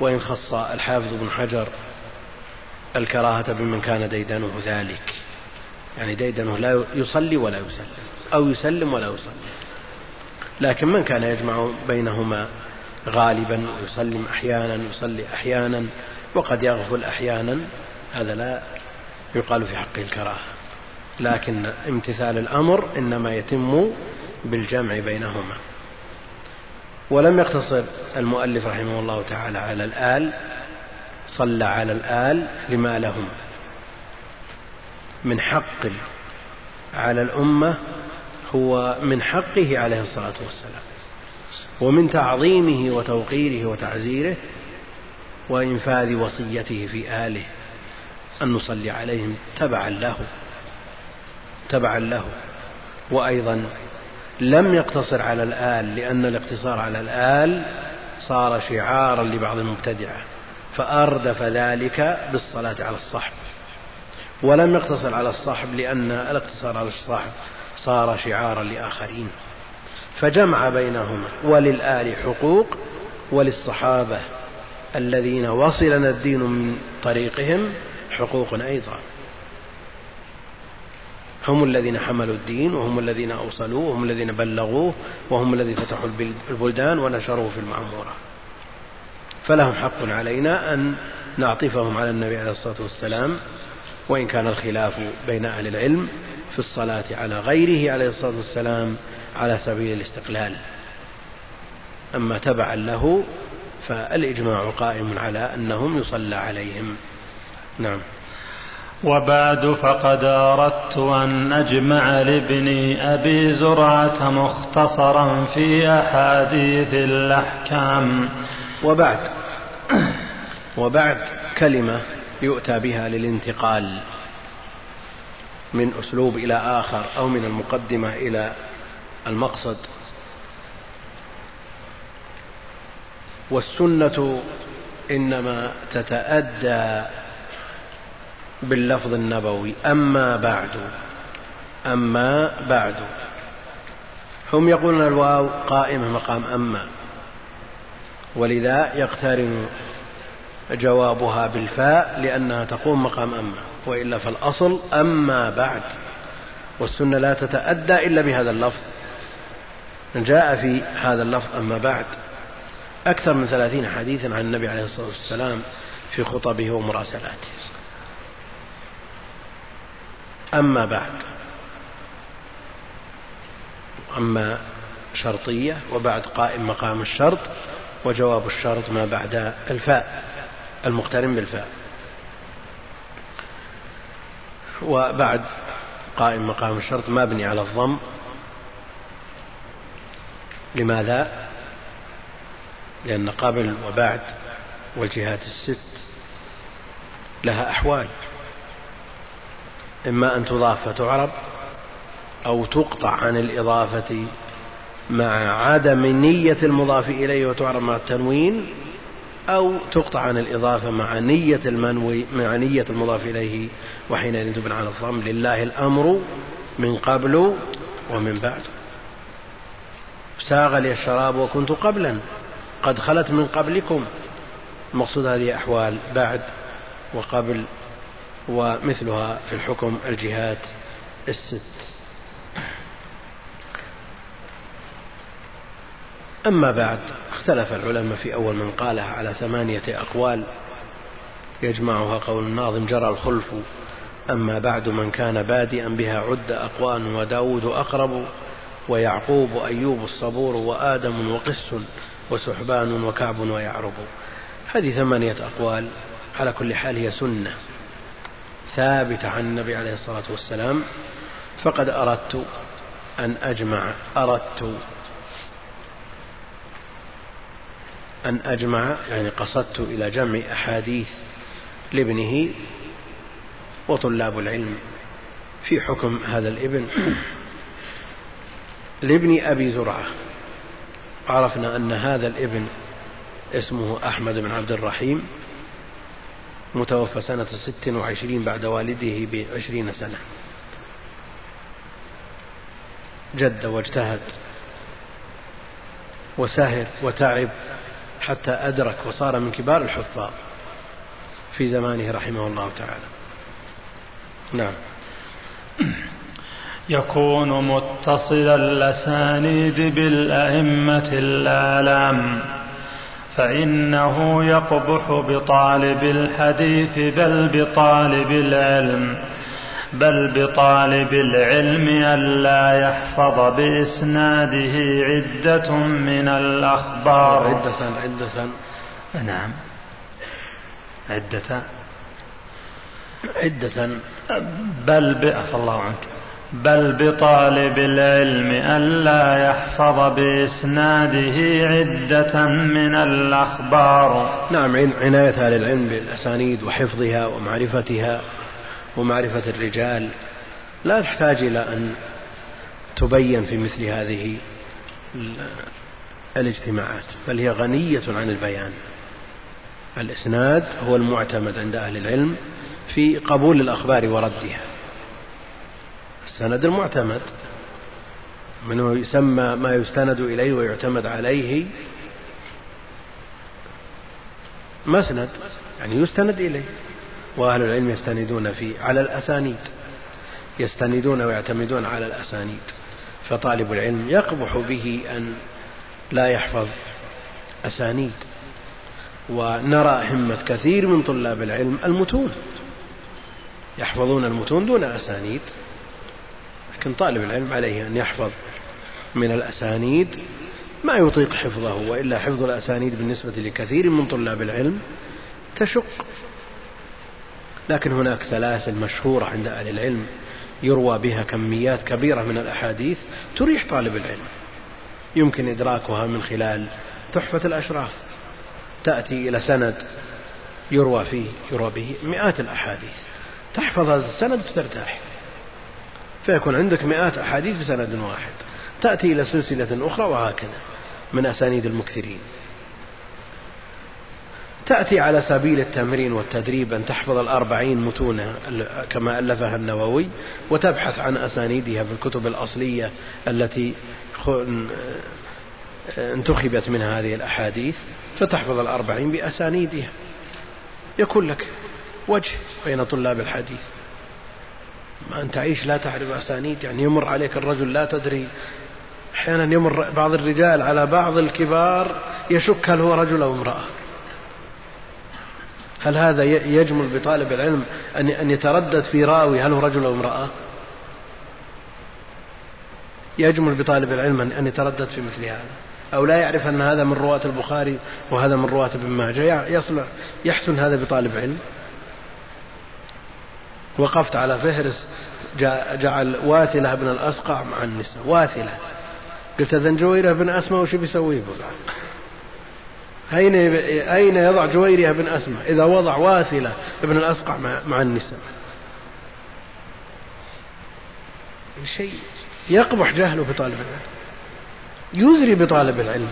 وإن خص الحافظ بن حجر الكراهة بمن كان ديدنه ذلك. يعني ديدنه لا يصلي ولا يسلم. أو يسلم ولا يصلي. لكن من كان يجمع بينهما غالبا ويسلم أحيانا يصلي أحيانا وقد يغفل أحيانا هذا لا يقال في حقه الكراهة. لكن امتثال الأمر إنما يتم بالجمع بينهما. ولم يقتصر المؤلف رحمه الله تعالى على الآل صلى على الآل لما لهم. من حق على الأمة هو من حقه عليه الصلاة والسلام ومن تعظيمه وتوقيره وتعزيره وإنفاذ وصيته في آله أن نصلي عليهم تبعا له تبعا له وأيضا لم يقتصر على الآل لأن الاقتصار على الآل صار شعارا لبعض المبتدعة فأردف ذلك بالصلاة على الصحب. ولم يقتصر على الصحب لأن الاقتصار على الصحب صار شعارا لآخرين. فجمع بينهما وللآل حقوق وللصحابة الذين وصلنا الدين من طريقهم حقوق أيضا. هم الذين حملوا الدين وهم الذين أوصلوه وهم الذين بلغوه وهم الذين فتحوا البلدان ونشروه في المعمورة فلهم حق علينا أن نعطفهم على النبي عليه الصلاة والسلام وإن كان الخلاف بين أهل العلم في الصلاة على غيره عليه الصلاة والسلام على سبيل الاستقلال. أما تبعا له فالإجماع قائم على أنهم يصلى عليهم. نعم. وبعد فقد أردت أن أجمع لابني أبي زرعة مختصرا في أحاديث الأحكام. وبعد وبعد كلمة يؤتى بها للانتقال من أسلوب إلى آخر أو من المقدمة إلى المقصد. والسنة إنما تتأدى باللفظ النبوي. أما بعد أما بعد. هم يقولون الواو قائمة مقام أما. ولذا يقترن جوابها بالفاء لأنها تقوم مقام أما. وإلا فالأصل أما بعد. والسنة لا تتأدى إلا بهذا اللفظ. جاء في هذا اللفظ أما بعد. أكثر من ثلاثين حديثا عن النبي عليه الصلاة والسلام في خطبه ومراسلاته. أما بعد. أما شرطية وبعد قائم مقام الشرط وجواب الشرط ما بعد الفاء المقترن بالفاء. وبعد قائم مقام الشرط مبني على الضم. لماذا؟ لأن قبل وبعد والجهات الست لها أحوال. إما أن تضاف فتعرب أو تقطع عن الإضافة مع عدم نية المضاف إليه وتعرب مع التنوين أو تقطع عن الإضافة مع نية المنوي مع نية المضاف إليه وحينئذ تبنى على الضم. لله الأمر من قبل ومن بعد. ساغ لي الشراب وكنت قبلا. قد خلت من قبلكم. المقصود هذه أحوال بعد وقبل ومثلها في الحكم الجهات الست. أما بعد اختلف العلماء في أول من قالها على ثمانية أقوال. يجمعها قول الناظم جرى الخلف. أما بعد من كان بادئا بها عد أقوان وداود أقرب ويعقوب وأيوب الصبور وآدم وقس وسحبان وكعب ويعرب. هذه ثمانية أقوال على كل حال هي سنة. ثابتة عن النبي عليه الصلاة والسلام فقد أردت أن أجمع أردت أن أجمع يعني قصدت إلى جمع أحاديث لابنه وطلاب العلم في حكم هذا الابن. لابن أبي زرعة عرفنا أن هذا الابن اسمه أحمد بن عبد الرحيم متوفى سنة ست وعشرين بعد والده بعشرين سنة. جد واجتهد وسهر وتعب حتى أدرك وصار من كبار الحفاظ في زمانه رحمه الله تعالى. نعم. يكون متصل الأسانيد بالأئمة الآلام. فإنه يقبح بطالب الحديث بل بطالب العلم بل بطالب العلم ألا يحفظ بإسناده عدة من الأخبار. عدة عدة. نعم. عدة. عدة. بل بأف الله عنك. بل بطالب العلم ألا يحفظ بإسناده عدة من الأخبار. نعم عناية أهل العلم بالأسانيد وحفظها ومعرفتها ومعرفة الرجال. لا تحتاج إلى أن تبين في مثل هذه الاجتماعات بل هي غنية عن البيان. الإسناد هو المعتمد عند أهل العلم في قبول الأخبار وردها. السند المعتمد منه يسمى ما يستند إليه ويعتمد عليه مسند يعني يستند إليه وأهل العلم يستندون فيه على الأسانيد يستندون ويعتمدون على الأسانيد فطالب العلم يقبح به أن لا يحفظ أسانيد ونرى همة كثير من طلاب العلم المتون يحفظون المتون دون أسانيد لكن طالب العلم عليه أن يحفظ من الأسانيد ما يطيق حفظه وإلا حفظ الأسانيد بالنسبة لكثير من طلاب العلم تشق. لكن هناك سلاسل مشهورة عند أهل العلم يروى بها كميات كبيرة من الأحاديث تريح طالب العلم. يمكن إدراكها من خلال تحفة الأشراف. تأتي إلى سند يروى فيه يروى به مئات الأحاديث. تحفظ هذا السند فترتاح فيكون عندك مئات أحاديث في سند واحد. تأتي إلى سلسلة أخرى وهكذا من أسانيد المكثرين. تأتي على سبيل التمرين والتدريب أن تحفظ الأربعين متونة كما ألفها النووي وتبحث عن أسانيدها في الكتب الأصلية التي انتخبت منها هذه الأحاديث فتحفظ الأربعين بأسانيدها. يكون لك وجه بين طلاب الحديث. أن تعيش لا تعرف أسانيد. يعني يمر عليك الرجل لا تدري. أحيانا يمر بعض الرجال على بعض الكبار يشك هل هو رجل أو امرأة. هل هذا يجمل بطالب العلم أن أن يتردد في راوي هل هو رجل أو امرأة؟ يجمل بطالب العلم أن يتردد في مثل هذا. أو لا يعرف أن هذا من رواة البخاري وهذا من رواة ابن ماجه. يصلح يحسن هذا بطالب علم. وقفت على فهرس جعل واثلة بن الأسقع مع النساء واثلة. قلت إذا جويرة بن أسماء وش بيسوي أين أين يضع جويرية بن أسماء؟ إذا وضع واثلة بن الأسقع مع, النساء. شيء يقبح جهله في طالب العلم. يزري بطالب العلم.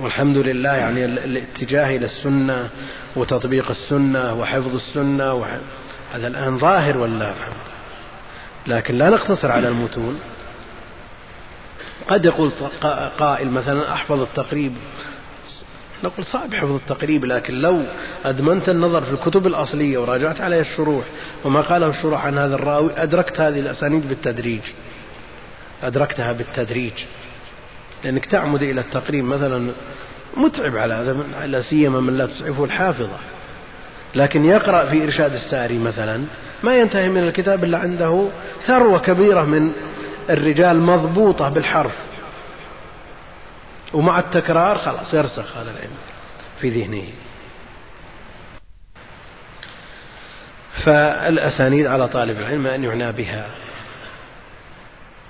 والحمد لله يعني الاتجاه إلى السنة وتطبيق السنة وحفظ السنة هذا الآن ظاهر والله الحمد لكن لا نقتصر على المتون. قد يقول قائل مثلا أحفظ التقريب. نقول صعب حفظ التقريب لكن لو أدمنت النظر في الكتب الأصلية وراجعت عليها الشروح وما قاله الشروح عن هذا الراوي أدركت هذه الأسانيد بالتدريج. أدركتها بالتدريج. لأنك تعمد إلى التقريب مثلا متعب على هذا لا سيما من لا تسعفه الحافظة. لكن يقرأ في إرشاد الساري مثلا ما ينتهي من الكتاب إلا عنده ثروة كبيرة من الرجال مضبوطة بالحرف. ومع التكرار خلاص يرسخ هذا العلم في ذهنه. فالأسانيد على طالب العلم أن يعنى بها.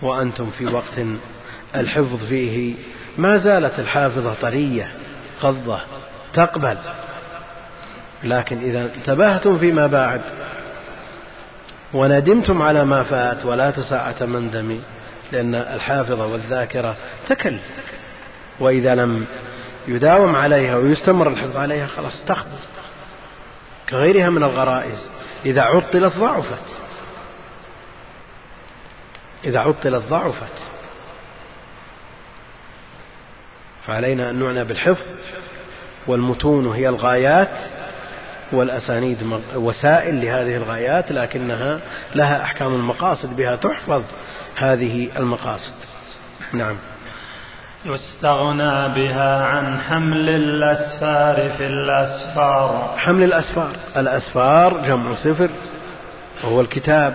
وأنتم في وقت الحفظ فيه ما زالت الحافظة طرية غضة تقبل. لكن إذا انتبهتم فيما بعد وندمتم على ما فات ولا تساعة مندم لأن الحافظة والذاكرة تكل. وإذا لم يداوم عليها ويستمر الحفظ عليها خلاص تخبط كغيرها من الغرائز. إذا عطلت ضعفت. إذا عطلت ضعفت. فعلينا أن نعنى بالحفظ والمتون هي الغايات والأسانيد وسائل لهذه الغايات لكنها لها أحكام المقاصد بها تحفظ هذه المقاصد. نعم. يستغنى بها عن حمل الأسفار في الأسفار. حمل الأسفار. الأسفار جمع سفر وهو الكتاب.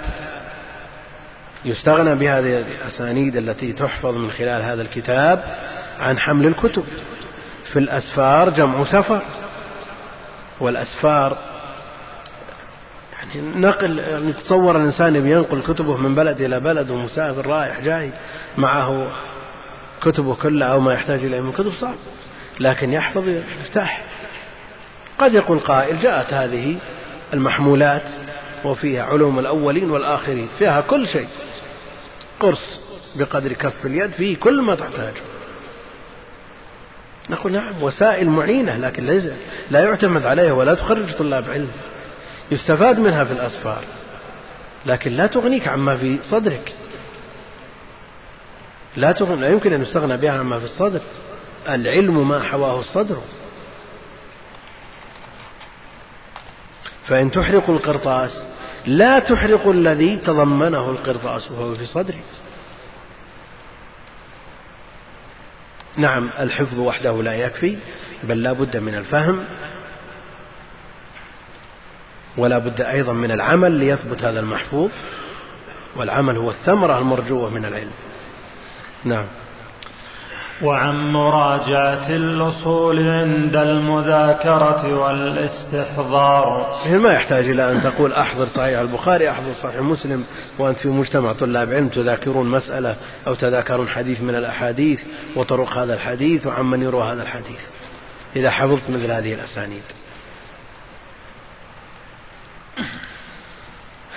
يستغنى بهذه الأسانيد التي تحفظ من خلال هذا الكتاب عن حمل الكتب. في الأسفار جمع سفر والأسفار يعني نقل يعني تصور الإنسان ينقل كتبه من بلد إلى بلد ومسافر رايح جاي معه كتبه كلها أو ما يحتاج إليه من كتب صعب. لكن يحفظ يرتاح قد يقول قائل جاءت هذه المحمولات وفيها علوم الأولين والآخرين فيها كل شيء. قرص بقدر كف اليد فيه كل ما تحتاجه. نقول نعم وسائل معينة لكن ليس لا يعتمد عليها ولا تخرج طلاب علم. يستفاد منها في الأسفار. لكن لا تغنيك عما في صدرك. لا تغني لا يمكن أن يستغنى بها عما في الصدر. العلم ما حواه الصدر. فإن تحرق القرطاس لا تحرق الذي تضمنه القرطاس وهو في صدرك. نعم الحفظ وحده لا يكفي بل لا بد من الفهم ولا بد أيضا من العمل ليثبت هذا المحفوظ والعمل هو الثمرة المرجوة من العلم. نعم. وعن مراجعة الأصول عند المذاكرة والاستحضار. ما يحتاج إلى أن تقول أحضر صحيح البخاري أحضر صحيح مسلم وأنت في مجتمع طلاب علم تذاكرون مسألة أو تذاكرون حديث من الأحاديث وطرق هذا الحديث وعمن يروى هذا الحديث. إذا حفظت مثل هذه الأسانيد.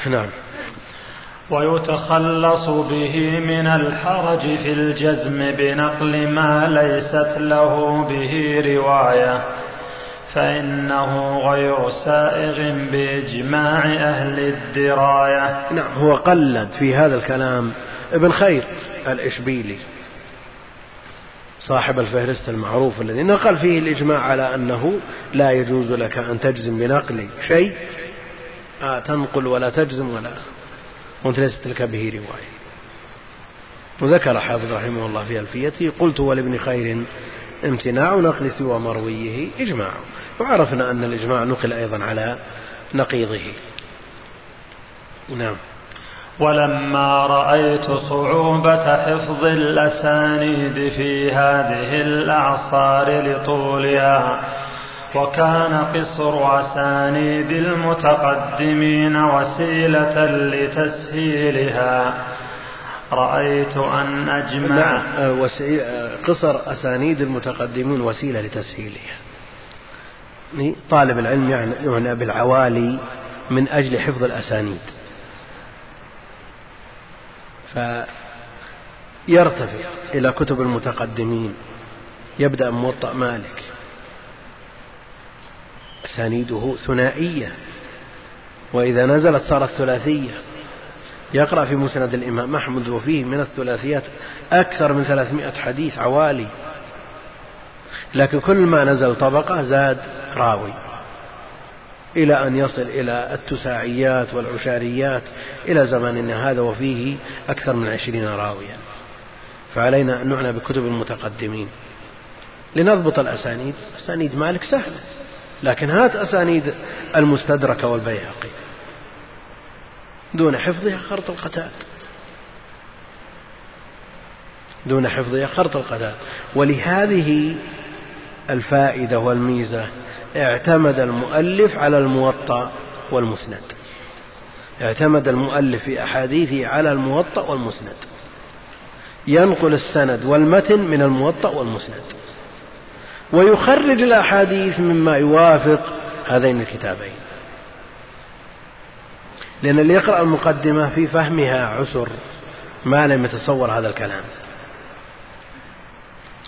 نعم. ويتخلص به من الحرج في الجزم بنقل ما ليست له به رواية. فإنه غير سائغ بإجماع أهل الدراية. نعم هو قلد في هذا الكلام ابن خير الإشبيلي صاحب الفهرست المعروف الذي نقل فيه الإجماع على أنه لا يجوز لك أن تجزم بنقل شيء آه تنقل ولا تجزم ولا وانت ليست لك به رواية. وذكر حافظ رحمه الله في ألفيته قلت ولابن خير امتناع نقل سوى مرويه إجماع. وعرفنا أن الإجماع نقل أيضا على نقيضه. نعم. ولما رأيت صعوبة حفظ الأسانيد في هذه الأعصار لطولها وكان قصر أسانيد المتقدمين وسيلة لتسهيلها. رأيت أن أجمع نعم آه، آه، قصر أسانيد المتقدمين وسيلة لتسهيلها. يعني طالب العلم يعنى بالعوالي من أجل حفظ الأسانيد. فيرتفع إلى كتب المتقدمين. يبدأ موطأ مالك. أسانيده ثنائية. وإذا نزلت صارت ثلاثية. يقرأ في مسند الإمام أحمد وفيه من الثلاثيات أكثر من ثلاثمائة حديث عوالي. لكن كل ما نزل طبقة زاد راوي. إلى أن يصل إلى التساعيات والعشاريات إلى زماننا هذا وفيه أكثر من عشرين راويا. فعلينا أن نعنى بكتب المتقدمين. لنضبط الأسانيد. أسانيد مالك سهلة. لكن هات أسانيد المستدرك والبيهقي دون حفظها خرط القتال. دون حفظها خرط القتال. ولهذه الفائدة والميزة اعتمد المؤلف على الموطأ والمسند. اعتمد المؤلف في أحاديثه على الموطأ والمسند. ينقل السند والمتن من الموطأ والمسند. ويخرج الأحاديث مما يوافق هذين الكتابين. لأن اللي يقرأ المقدمة في فهمها عسر ما لم يتصور هذا الكلام.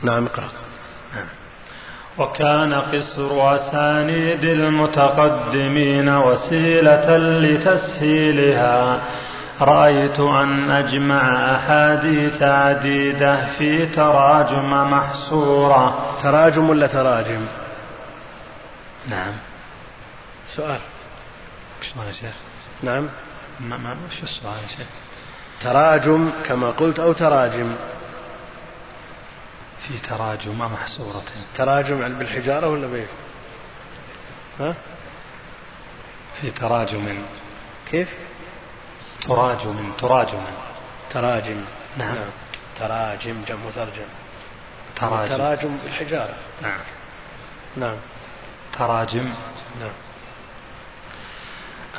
نعم اقرأ. نعم. وكان قصر أسانيد المتقدمين وسيلة لتسهيلها. رأيت أن أجمع أحاديث عديدة في تراجم محصورة. تراجم ولا تراجم؟ نعم. سؤال. شلون يا شيخ؟ نعم. ما ما وش السؤال يا شيخ؟ تراجم كما قلت أو تراجم؟ في تراجم محصورة. تراجم بالحجارة ولا بإيش؟ ها؟ في تراجم. كيف؟ تراجم تراجم. تراجم. نعم, نعم. تراجم جمع مترجم تراجم. تراجم بالحجارة. نعم. نعم. تراجم. نعم.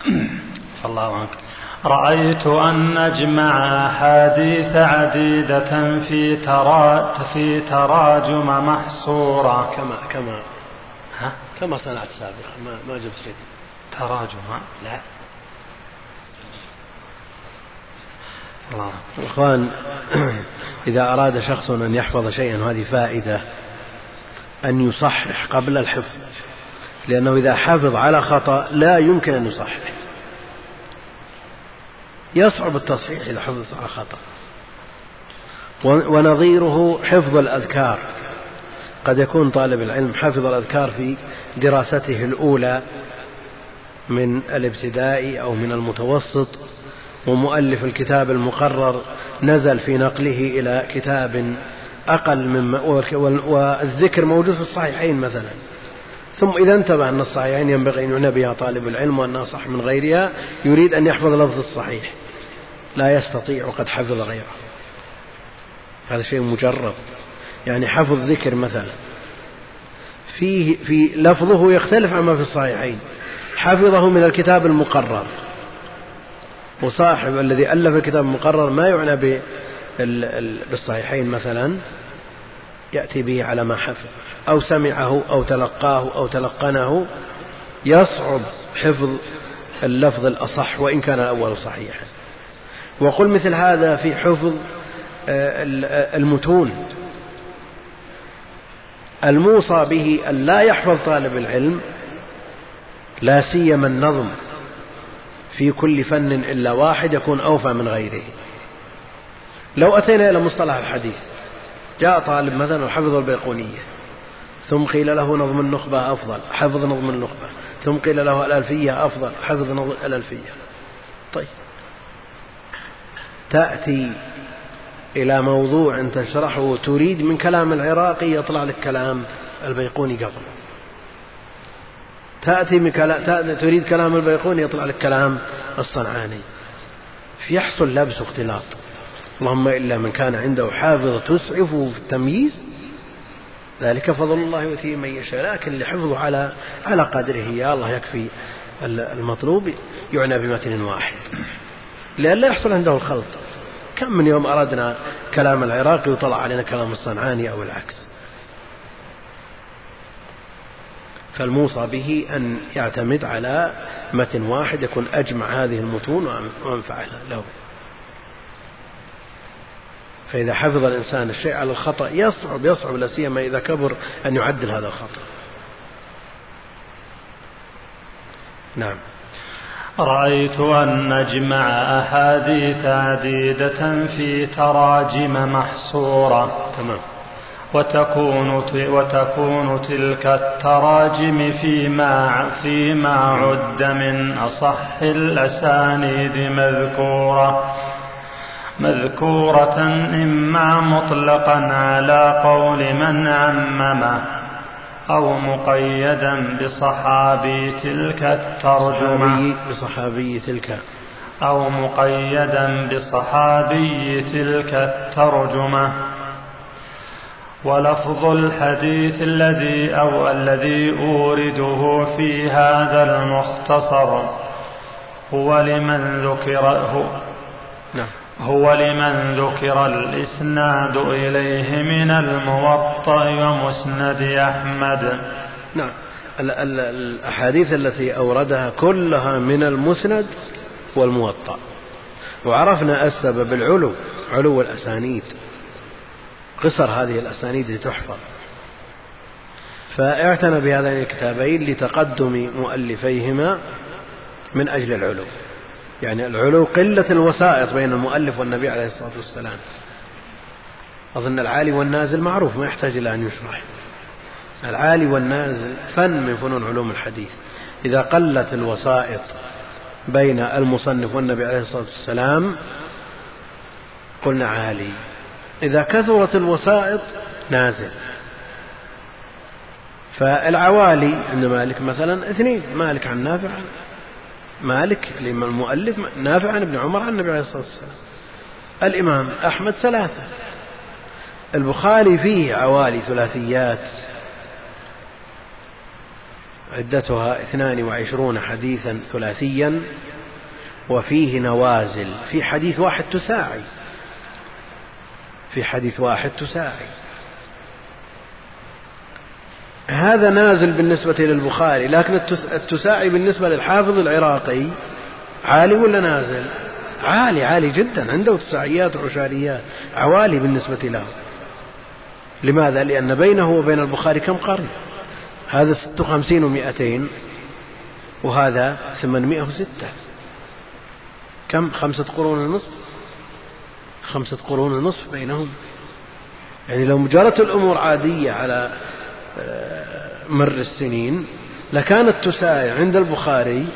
الله عنك. رأيت أن نجمع أحاديث عديدة في ترا في تراجم محصورة. كما كما. ها؟ كما صنعت سابقا. ما ما جبت شيء تراجم؟ لا. الله. إخوان إذا أراد شخص أن يحفظ شيئا وهذه فائدة أن يصحح قبل الحفظ. لأنه إذا حفظ على خطأ لا يمكن أن يصحح. يصعب التصحيح إذا حفظ على خطأ. ونظيره حفظ الأذكار. قد يكون طالب العلم حفظ الأذكار في دراسته الأولى من الابتدائي أو من المتوسط. ومؤلف الكتاب المقرر نزل في نقله إلى كتاب أقل مما والذكر موجود في الصحيحين مثلا. ثم إذا انتبه أن الصحيحين ينبغي أن يعنى بها طالب العلم وأنها صح من غيرها يريد أن يحفظ لفظ الصحيح. لا يستطيع وقد حفظ غيره. هذا شيء مجرب يعني حفظ ذكر مثلا. فيه في لفظه يختلف عما في الصحيحين. حفظه من الكتاب المقرر. وصاحب الذي ألف الكتاب المقرر ما يعنى بالصحيحين مثلا يأتي به على ما حفظ أو سمعه أو تلقاه أو تلقنه يصعب حفظ اللفظ الأصح وإن كان الأول صحيحا. وقل مثل هذا في حفظ آه، المتون. الموصى به أن لا يحفظ طالب العلم لا سيما النظم. في كل فن إلا واحد يكون أوفى من غيره. لو أتينا إلى مصطلح الحديث جاء طالب مثلا وحفظ البيقونية ثم قيل له نظم النخبة أفضل حفظ نظم النخبة ثم قيل له الألفية أفضل حفظ نظم الألفية. طيب. تأتي إلى موضوع تشرحه تريد من كلام العراقي يطلع لك كلام البيقوني قبل. تأتي من كلام تريد كلام البيقوني يطلع لك كلام الصنعاني. يحصل لبس واختلاط اللهم إلا من كان عنده حافظة تسعفه في التمييز ذلك فضل الله يؤتيه من يشاء. لكن اللي حفظه على على قدره يا الله يكفي المطلوب يعنى بمتن واحد. لئلا يحصل عنده الخلط. كم من يوم أردنا كلام العراقي وطلع علينا كلام الصنعاني أو العكس. فالموصى به أن يعتمد على متن واحد يكون أجمع هذه المتون وأنفع له. فإذا حفظ الإنسان الشيء على الخطأ يصعب يصعب لا سيما إذا كبر أن يعدل هذا الخطأ. نعم. رأيت أن نجمع أحاديث عديدة في تراجم محصورة. تمام. وتكون وتكون تلك التراجم فيما فيما عد من أصح الأسانيد مذكورة. مذكورة إما مطلقا على قول من عممه أو مقيدا بصحابي تلك الترجمة. بصحابي تلك. أو مقيدا بصحابي تلك الترجمة. ولفظ الحديث الذي أو الذي أورده في هذا المختصر هو لمن ذكره. نعم. هو لمن ذكر الإسناد إليه من الموطأ ومسند أحمد. نعم. الأحاديث التي أوردها كلها من المسند والموطأ. وعرفنا السبب العلو علو الأسانيد. قصر هذه الأسانيد لتحفظ. فاعتنى بهذين الكتابين لتقدم مؤلفيهما من أجل العلو. يعني العلو قلة الوسائط بين المؤلف والنبي عليه الصلاة والسلام. أظن العالي والنازل معروف ما يحتاج إلى أن يشرح. العالي والنازل فن من فنون علوم الحديث. إذا قلت الوسائط بين المصنف والنبي عليه الصلاة والسلام قلنا عالي. إذا كثرت الوسائط نازل. فالعوالي عند مالك مثلا اثنين مالك عن نافع عن مالك المؤلف نافع عن ابن عمر عن النبي عليه الصلاة والسلام. الإمام أحمد ثلاثة. البخاري فيه عوالي ثلاثيات. عدتها اثنان وعشرون حديثا ثلاثيا وفيه نوازل. في حديث واحد تساعي في حديث واحد تساعي هذا نازل بالنسبة للبخاري لكن التساعي بالنسبة للحافظ العراقي عالي ولا نازل؟ عالي عالي جدا عنده تساعيات وعشاريات عوالي بالنسبة له. لماذا؟ لأن بينه وبين البخاري كم قرن؟ هذا ست وخمسين ومائتين وهذا ثمانمائة وستة. كم؟ خمسة قرون ونصف؟ خمسة قرون ونصف بينهم. يعني لو جرت الأمور عادية على مر السنين لكانت تساعي عند البخاري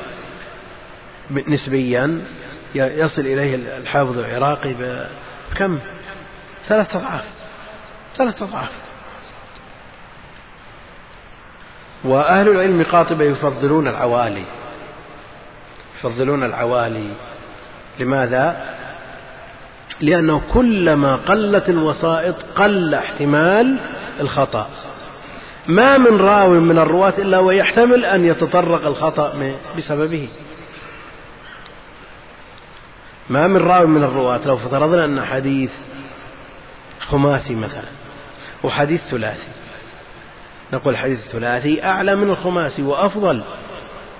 نسبيا يصل إليه الحافظ العراقي بكم؟ ثلاثة أضعاف. ثلاثة أضعاف. وأهل العلم قاطبة يفضلون العوالي. يفضلون العوالي. لماذا؟ لأنه كلما قلت الوسائط قل احتمال الخطأ. ما من راو من الرواة إلا ويحتمل أن يتطرق الخطأ بسببه. ما من راو من الرواة لو فرضنا أن حديث خماسي مثلا وحديث ثلاثي. نقول الحديث الثلاثي أعلى من الخماسي وأفضل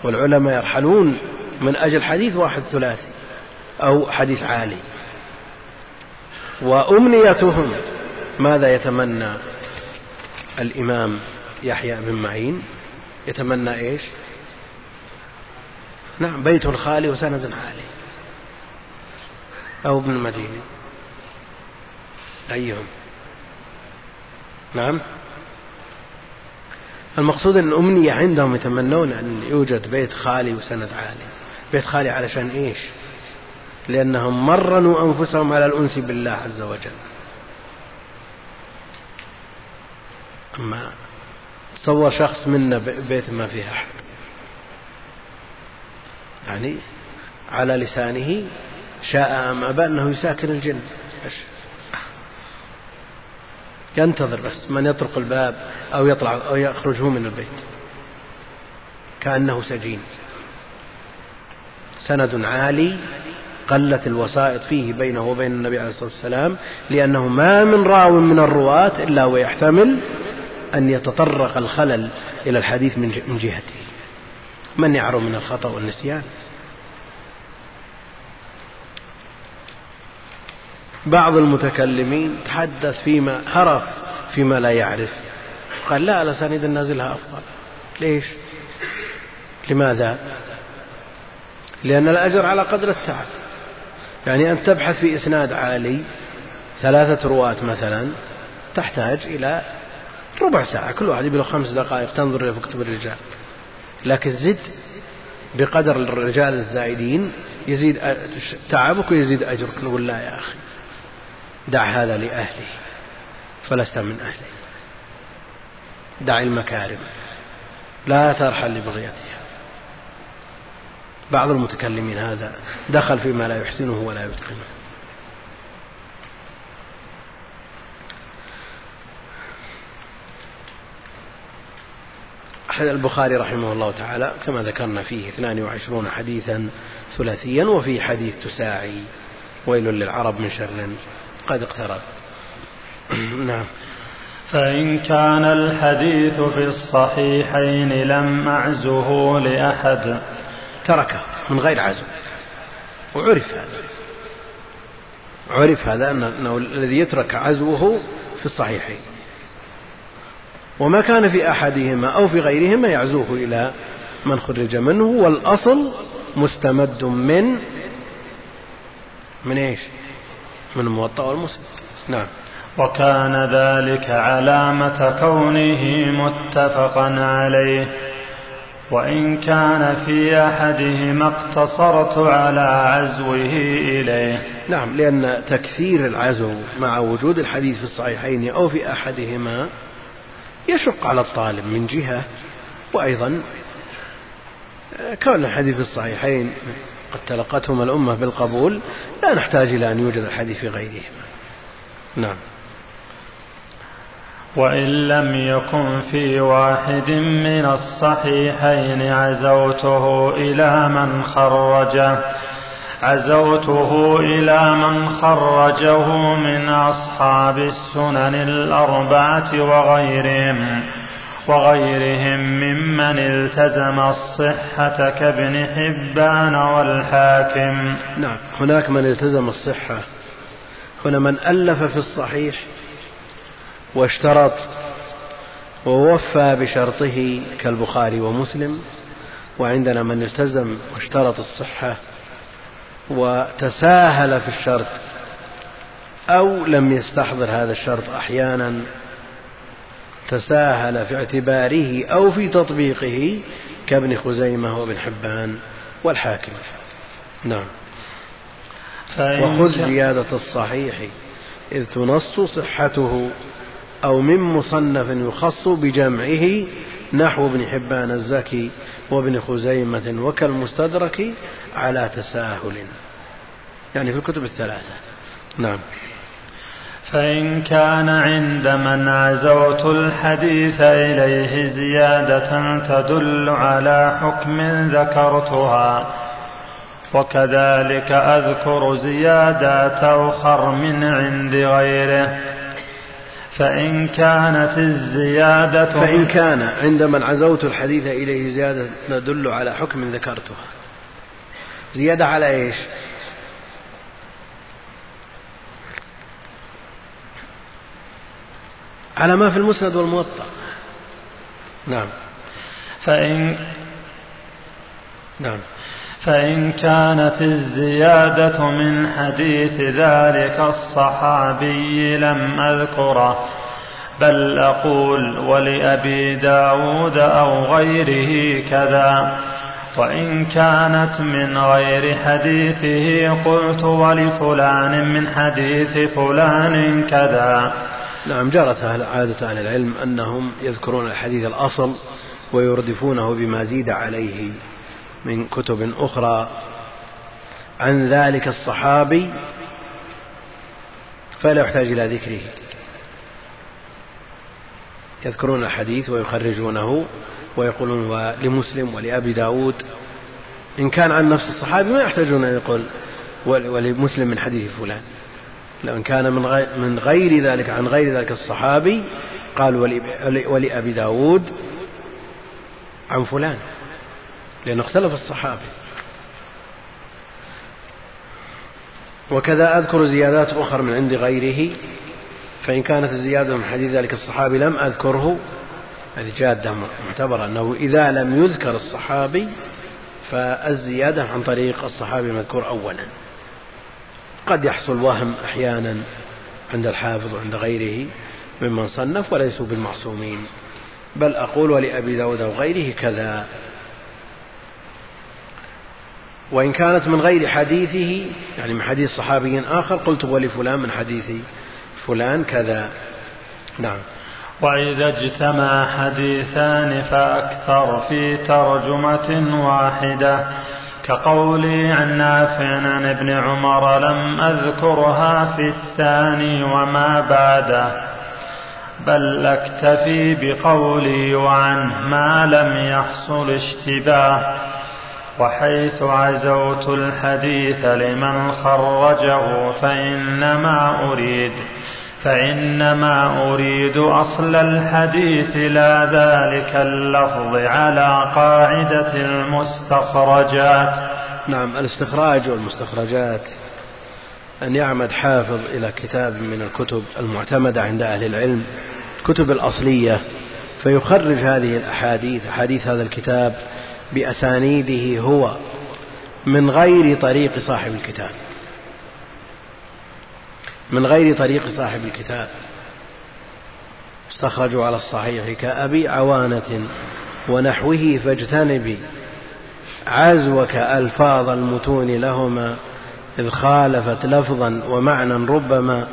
والعلماء يرحلون من أجل حديث واحد ثلاثي أو حديث عالي. وأمنيتهم. ماذا يتمنى الإمام يحيى بن معين؟ يتمنى إيش؟ نعم بيت خالي وسند عالي أو ابن المدينة. أيهم. نعم. المقصود أن الأمنية عندهم يتمنون أن يوجد بيت خالي وسند عالي بيت خالي علشان إيش؟ لأنهم مرنوا أنفسهم على الأنس بالله عز وجل. أما تصور شخص منا بيت ما فيه أحد. يعني على لسانه شاء أم أبى أنه يساكن الجن. ينتظر بس من يطرق الباب أو يطلع أو يخرج هو من البيت. كأنه سجين. سند عالي قلت الوسائط فيه بينه وبين النبي عليه الصلاة والسلام لأنه ما من راو من الرواة إلا ويحتمل أن يتطرق الخلل إلى الحديث من جهته. من يعرف من الخطأ والنسيان؟ بعض المتكلمين تحدث فيما هرف فيما لا يعرف. قال لا الأسانيد النازلها أفضل. ليش؟ لماذا؟ لأن الأجر على قدر التعب. يعني أن تبحث في إسناد عالي ثلاثة رواة مثلا تحتاج إلى ربع ساعة كل واحد يبي خمس دقائق تنظر إلى كتب الرجال. لكن زد بقدر الرجال الزائدين يزيد تعبك ويزيد أجرك. نقول لا يا أخي دع هذا لأهله فلست من أهله. دع المكارم لا ترحل لبغيتها بعض المتكلمين هذا دخل فيما لا يحسنه ولا يتقنه. البخاري رحمه الله تعالى كما ذكرنا فيه 22 حديثا ثلاثيا وفي حديث تساعي. ويل للعرب من شر قد اقترب. نعم. فإن كان الحديث في الصحيحين لم أعزه لأحد تركه من غير عزو وعرف هذا. عرف هذا أنه الذي يترك عزوه في الصحيحين. وما كان في أحدهما أو في غيرهما يعزوه إلى من خرج منه والأصل مستمد من من إيش؟ من الموطأ والمسلم. نعم. وكان ذلك علامة كونه متفقا عليه. وإن كان في أحدهما اقتصرت على عزوه إليه. نعم لأن تكثير العزو مع وجود الحديث في الصحيحين أو في أحدهما يشق على الطالب من جهة وأيضا كون الحديث في الصحيحين قد تلقتهما الأمة بالقبول لا نحتاج إلى أن يوجد الحديث في غيرهما. نعم. وإن لم يكن في واحد من الصحيحين عزوته إلى من خرجه عزوته إلى من خرجه من أصحاب السنن الأربعة وغيرهم وغيرهم ممن التزم الصحة كابن حبان والحاكم. نعم هناك من التزم الصحة. هنا من ألف في الصحيح واشترط ووفى بشرطه كالبخاري ومسلم وعندنا من التزم واشترط الصحة وتساهل في الشرط أو لم يستحضر هذا الشرط أحيانا تساهل في اعتباره أو في تطبيقه كابن خزيمة وابن حبان والحاكم. نعم. وخذ زيادة الصحيح إذ تنص صحته أو من مصنف يخص بجمعه نحو ابن حبان الزكي وابن خزيمة وكالمستدرك على تساهل. يعني في الكتب الثلاثة. نعم. فإن كان عند من عزوت الحديث إليه زيادة تدل على حكم ذكرتها. وكذلك أذكر زيادات أخر من عند غيره. فإن كانت الزيادة فإن كان عند من عزوت الحديث إليه زيادة تدل على حكم ذكرتها زيادة على إيش؟ على ما في المسند والموطأ. نعم. فإن نعم. فإن كانت الزيادة من حديث ذلك الصحابي لم أذكره بل أقول ولأبي داود أو غيره كذا. وإن كانت من غير حديثه قلت ولفلان من حديث فلان كذا. نعم جرت عادة أهل العلم أنهم يذكرون الحديث الأصل ويردفونه بما زيد عليه. من كتب أخرى عن ذلك الصحابي فلا يحتاج إلى ذكره. يذكرون الحديث ويخرجونه ويقولون ولمسلم ولأبي داود. إن كان عن نفس الصحابي ما يحتاجون أن يقول ولمسلم من حديث فلان. لو إن كان من غير, من غير ذلك عن غير ذلك الصحابي قال ولأبي داود عن فلان. لأنه اختلف الصحابي. وكذا أذكر زيادات أخرى من عند غيره فإن كانت الزيادة من حديث ذلك الصحابي لم أذكره هذه جادة معتبرة أنه إذا لم يذكر الصحابي فالزيادة عن طريق الصحابي المذكور أولا. قد يحصل وهم أحيانا عند الحافظ وعند غيره ممن صنف وليسوا بالمعصومين. بل أقول ولأبي داود وغيره كذا. وإن كانت من غير حديثه يعني من حديث صحابي آخر قلت ولفلان من حديث فلان كذا. نعم. وإذا اجتمع حديثان فأكثر في ترجمة واحدة. كقولي عن نافع عن ابن عمر لم أذكرها في الثاني وما بعده. بل أكتفي بقولي وعنه ما لم يحصل اشتباه. وحيث عزوت الحديث لمن خرجه فإنما أريد فإنما أريد أصل الحديث لا ذلك اللفظ على قاعدة المستخرجات. نعم الاستخراج والمستخرجات أن يعمد حافظ إلى كتاب من الكتب المعتمدة عند أهل العلم الكتب الأصلية فيخرج هذه الأحاديث أحاديث هذا الكتاب بأسانيده هو من غير طريق صاحب الكتاب. من غير طريق صاحب الكتاب. استخرجوا على الصحيح كأبي عوانة ونحوه فاجتنبي عزوك ألفاظ المتون لهما إذ خالفت لفظا ومعنى ربما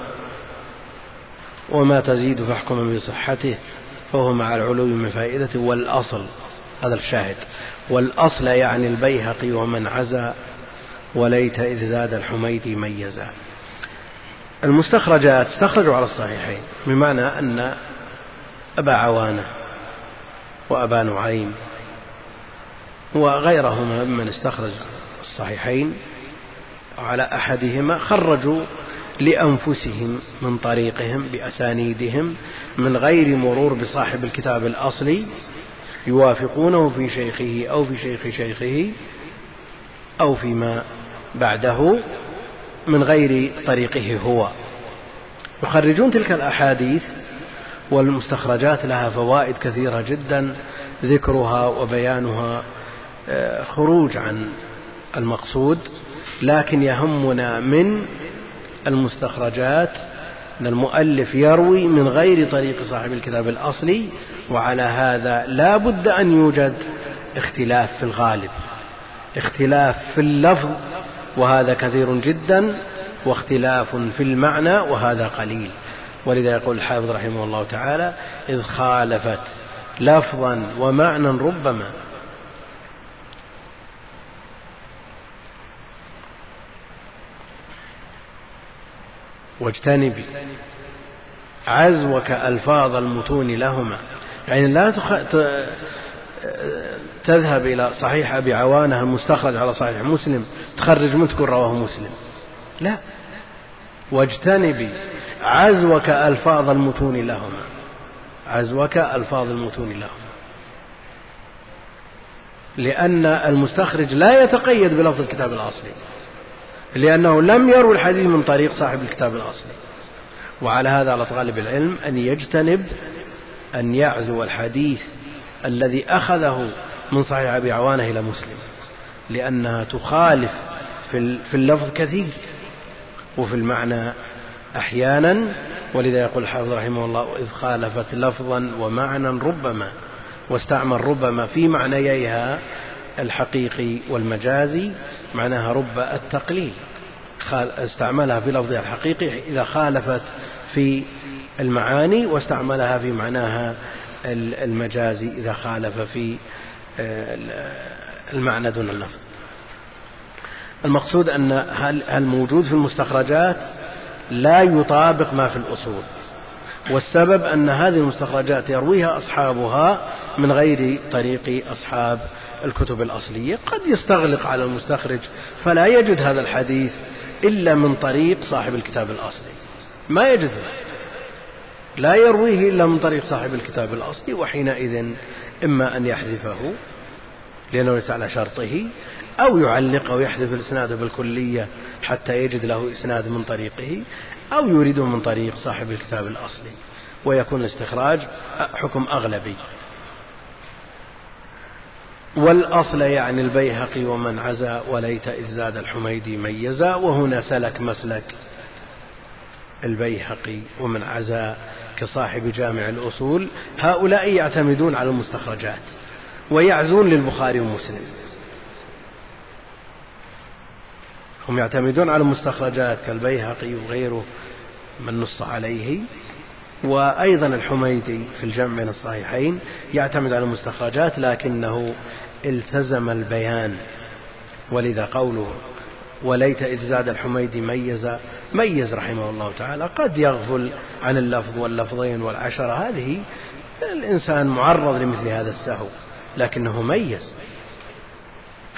وما تزيد فاحكم بصحته. فهو مع العلو من فائدة والأصل. هذا الشاهد. والأصل يعني البيهقي ومن عزى وليت إذ زاد الحميدي ميزا. المستخرجات استخرجوا على الصحيحين بمعنى أن أبا عوانة وأبا نعيم وغيرهما ممن استخرج الصحيحين على أحدهما خرجوا لأنفسهم من طريقهم بأسانيدهم من غير مرور بصاحب الكتاب الأصلي يوافقونه في شيخه أو في شيخ شيخه أو فيما بعده من غير طريقه هو. يخرجون تلك الأحاديث والمستخرجات لها فوائد كثيرة جدا ذكرها وبيانها آه، خروج عن المقصود لكن يهمنا من المستخرجات أن المؤلف يروي من غير طريق صاحب الكتاب الأصلي وعلى هذا لا بد أن يوجد اختلاف في الغالب. اختلاف في اللفظ وهذا كثير جدا واختلاف في المعنى وهذا قليل. ولذا يقول الحافظ رحمه الله تعالى إذ خالفت لفظا ومعنى ربما. واجتنبي عزوك ألفاظ المتون لهما. يعني لا تخ... تذهب إلى صحيح أبي عوانة المستخرج على صحيح مسلم. تخرج من تقول رواه مسلم. لا. واجتنبي عزوك ألفاظ المتون لهما. عزوك ألفاظ المتون لهما. لأن المستخرج لا يتقيد بلفظ الكتاب الأصلي. لأنه لم يروي الحديث من طريق صاحب الكتاب الأصلي. وعلى هذا على طالب العلم أن يجتنب أن يعزو الحديث الذي أخذه من صحيح أبي عوانة إلى مسلم لأنها تخالف في اللفظ كثير وفي المعنى أحيانا. ولذا يقول الحافظ رحمه الله إذ خالفت لفظا ومعنى ربما واستعمل ربما في معنييها الحقيقي والمجازي معناها رب التقليل استعملها في لفظها الحقيقي إذا خالفت في المعاني واستعملها في معناها المجازي إذا خالف في آه، المعنى دون اللفظ. المقصود أن الموجود في المستخرجات؟ لا يطابق ما في الأصول. والسبب أن هذه المستخرجات يرويها أصحابها من غير طريق أصحاب الكتب الأصلية قد يستغلق على المستخرج فلا يجد هذا الحديث إلا من طريق صاحب الكتاب الأصلي. ما يجده لا يرويه إلا من طريق صاحب الكتاب الأصلي وحينئذ إما أن يحذفه لأنه ليس على شرطه أو يعلق أو يحذف الإسناد بالكلية حتى يجد له إسناد من طريقه أو يريده من طريق صاحب الكتاب الأصلي. ويكون الاستخراج حكم أغلبي. والأصل يعني البيهقي ومن عزا وليت إذ زاد الحميدي ميزا وهنا سلك مسلك البيهقي ومن عزا كصاحب جامع الأصول. هؤلاء يعتمدون على المستخرجات ويعزون للبخاري ومسلم. هم يعتمدون على المستخرجات كالبيهقي وغيره من نص عليه. وأيضا الحميدي في الجمع بين الصحيحين يعتمد على المستخرجات لكنه التزم البيان ولذا قوله وليت إذ زاد الحميدي ميز ميز رحمه الله تعالى قد يغفل عن اللفظ واللفظين والعشرة. هذه الإنسان معرض لمثل هذا السهو لكنه ميز.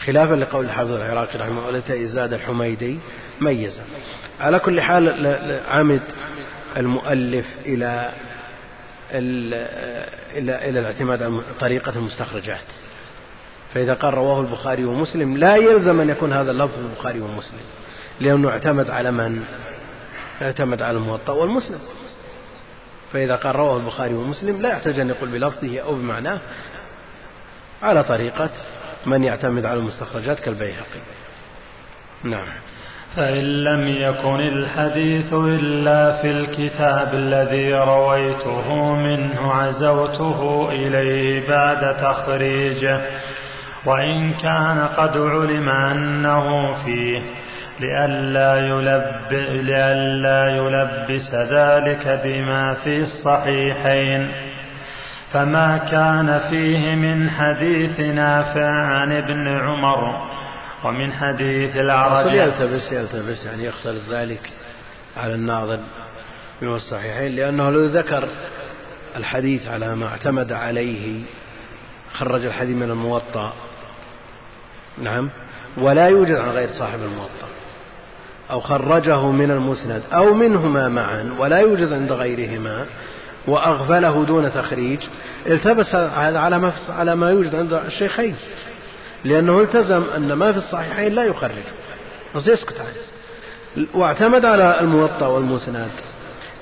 خلافا لقول الحافظ العراقي رحمه الله زاد الحميدي ميزا على كل حال عمد المؤلف إلى إلى إلى الاعتماد على طريقة المستخرجات. فإذا قال رواه البخاري ومسلم لا يلزم أن يكون هذا اللفظ البخاري ومسلم لأنه اعتمد على من؟ اعتمد على الموطأ والمسلم. فإذا قال رواه البخاري ومسلم لا يحتاج أن يقول بلفظه أو بمعناه على طريقة من يعتمد على المستخرجات كالبيهقي. نعم. فإن لم يكن الحديث إلا في الكتاب الذي رويته منه عزوته إليه بعد تخريجه وإن كان قد علم أنه فيه لئلا يلب لئلا يلبس ذلك بما في الصحيحين. فما كان فيه من حديث نافع عن ابن عمر ومن حديث الأعرج يلتبس يلتبس يعني يختلط ذلك على الناظر بما الصحيحين لأنه لو ذكر الحديث على ما اعتمد عليه خرج الحديث من الموطأ. نعم. ولا يوجد عن غير صاحب الموطأ. أو خرجه من المسند أو منهما معا ولا يوجد عند غيرهما وأغفله دون تخريج. التبس هذا على ما على ما يوجد عند الشيخين. لأنه التزم أن ما في الصحيحين لا يخرجه بس يسكت عنه. واعتمد على الموطأ والمسند.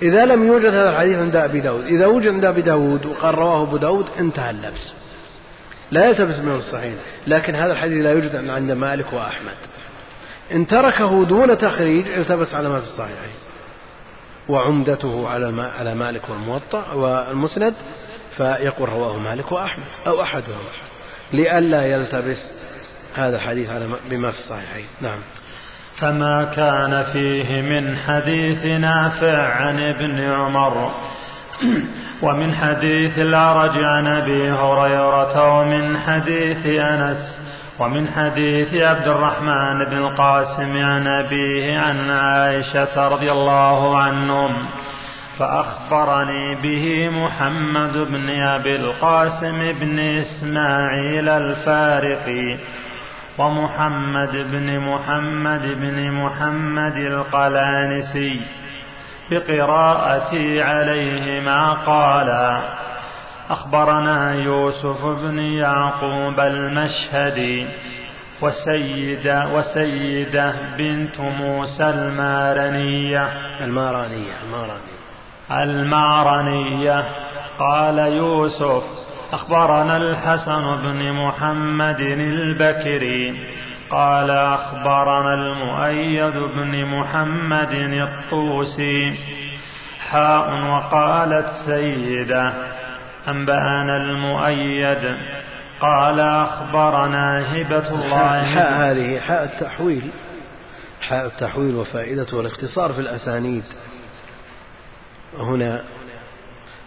إذا لم يوجد هذا الحديث عند أبي داود إذا وجد عند أبي داود وقال رواه أبو داود انتهى اللبس. لا يلتبس من الصحيح لكن هذا الحديث لا يوجد عند مالك وأحمد. إن تركه دون تخريج التبس على ما في الصحيحين وعمدته على على مالك والموطأ والمسند فيقول رواه مالك وأحمد أو أحدهما لئلا يلتبس هذا الحديث على بما في الصحيحين نعم. فما كان فيه من حديث نافع عن ابن عمر ومن حديث الأعرج عن أبي هريرة ومن حديث أنس ومن حديث عبد الرحمن بن القاسم عن أبيه عن عائشة رضي الله عنهم فأخبرني به محمد بن أبي القاسم بن إسماعيل الفارقي ومحمد بن محمد بن محمد القلانسي بقراءتي عليهما قالا أخبرنا يوسف بن يعقوب المشهدي وسيدة وسيدة بنت موسى المارنية. المارانية المارانية المعرنية قال يوسف أخبرنا الحسن بن محمد البكري قال أخبرنا المؤيد بن محمد الطوسي. حاء وقالت سيدة أنبأنا المؤيد. قال أخبرنا هبة الله. حاء هذه حاء التحويل. حاء التحويل وفائدته الاختصار في الأسانيد. هنا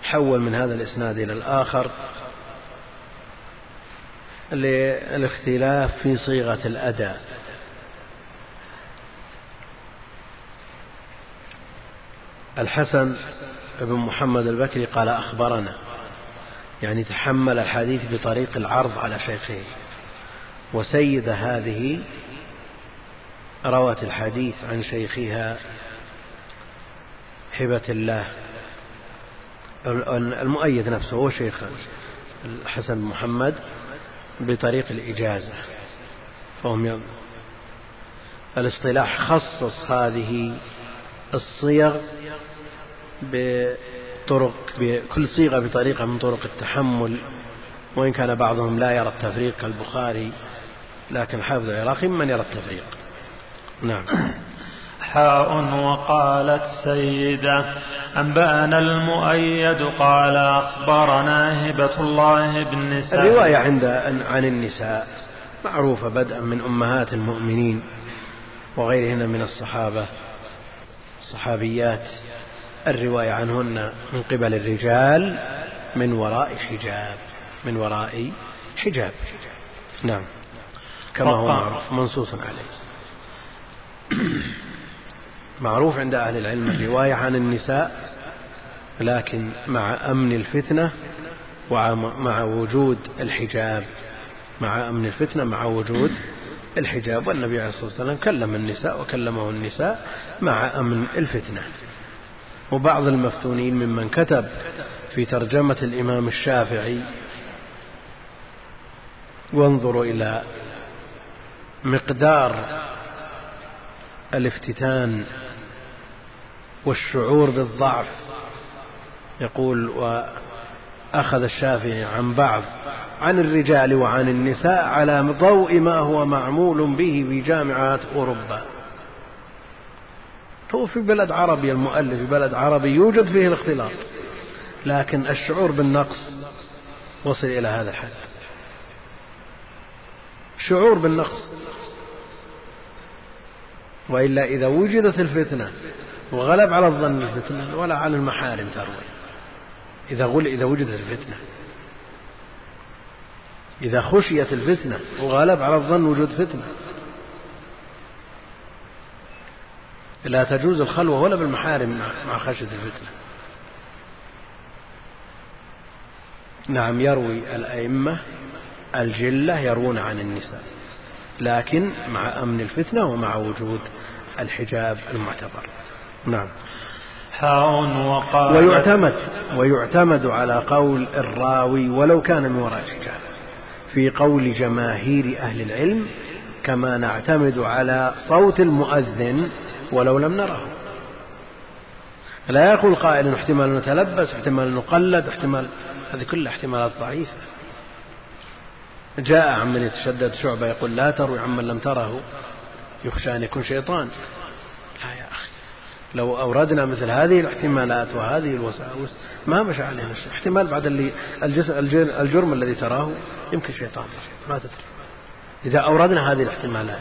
حول من هذا الإسناد إلى الآخر. للاختلاف في صيغة الأداء. الحسن بن محمد البكري قال أخبرنا يعني تحمل الحديث بطريق العرض على شيخه وسيد هذه روت الحديث عن شيخها هبة الله المؤيد نفسه هو شيخ الحسن محمد. بطريق الإجازة فهم الاصطلاح خصص هذه الصيغ بطرق بكل صيغة بطريقة من طرق التحمل وإن كان بعضهم لا يرى التفريق كالبخاري لكن حافظ العراقي من يرى التفريق. نعم. حاء وقالت سيدة أنبأنا المؤيد قال أخبرنا هبة الله بن سعد الرواية عند عن النساء معروفة بدءا من أمهات المؤمنين وغيرهن من الصحابة الصحابيات. الرواية عنهن من قبل الرجال من وراء حجاب من وراء حجاب. نعم. كما هو معروف منصوص عليه. معروف عند أهل العلم الرواية عن النساء لكن مع أمن الفتنة ومع وجود الحجاب. مع أمن الفتنة مع وجود الحجاب. والنبي عليه الصلاة والسلام كلم النساء وكلمه النساء مع أمن الفتنة. وبعض المفتونين ممن كتب في ترجمة الإمام الشافعي وانظروا إلى مقدار الافتتان والشعور بالضعف. يقول وأخذ الشافعي عن بعض عن الرجال وعن النساء على ضوء ما هو معمول به في جامعات أوروبا. هو في بلد عربي المؤلف في بلد عربي يوجد فيه الاختلاط لكن الشعور بالنقص وصل إلى هذا الحد. شعور بالنقص. وإلا إذا وجدت الفتنة وغلب على الظن الفتنة ولا على المحارم تروي. إذا غل إذا وجدت الفتنة. إذا خشيت الفتنة وغلب على الظن وجود فتنة. لا تجوز الخلوة ولا بالمحارم مع خشية الفتنة. نعم يروي الأئمة الجلة يروون عن النساء لكن مع أمن الفتنة ومع وجود الحجاب المعتبر. نعم. وقال ويعتمد ويعتمد على قول الراوي ولو كان من وراء الحجاب في قول جماهير أهل العلم كما نعتمد على صوت المؤذن ولو لم نره. لا يقول قائل احتمال نتلبس احتمال نقلد احتمال هذه كلها احتمالات ضعيفة. جاء عمن يتشدد شعبة يقول لا تروي عمن لم تره يخشى أن يكون شيطان. لو أوردنا مثل هذه الاحتمالات وهذه الوساوس ما مشى علينا الشيء. احتمال بعد اللي الجرم الذي تراه يمكن شيطان. ما تدري. إذا أوردنا هذه الاحتمالات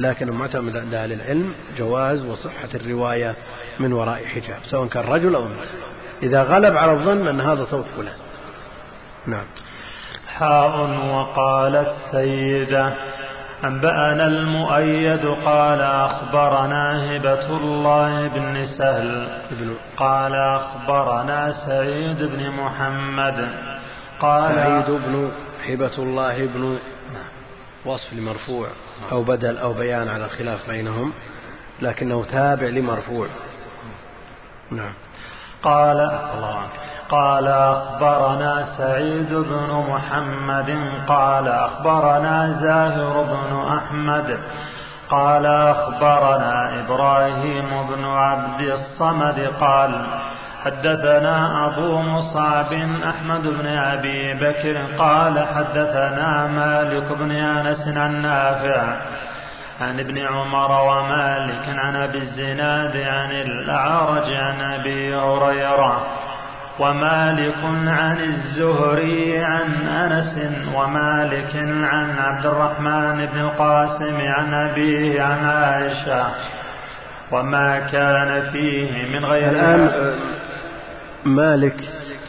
لكن المعتمد عند أهل العلم جواز وصحة الرواية من وراء حجاب سواء كان رجل أو امرأة. إذا غلب على الظن أن هذا صوت فلان. نعم. حاء وقالت سيدة أنبأنا المؤيد قال أخبرنا هبة الله بن سهل قال أخبرنا سعيد بن محمد قال سعيد بن هبة الله بن وصف لمرفوع أو بدل أو بيان على الخلاف بينهم لكنه تابع لمرفوع. نعم. قال الله قال أخبرنا سعيد بن محمد قال أخبرنا زاهر بن أحمد قال أخبرنا إبراهيم بن عبد الصمد قال حدثنا أبو مصعب أحمد بن أبي بكر قال حدثنا مالك بن أنس عن نافع عن ابن عمر ومالك عن أبي الزناد عن الأعرج عن أبي هريرة ومالك عن الزهري عن أنس ومالك عن عبد الرحمن بن القاسم عن أبيه عن عائشة وما كان فيه من غير الآن مالك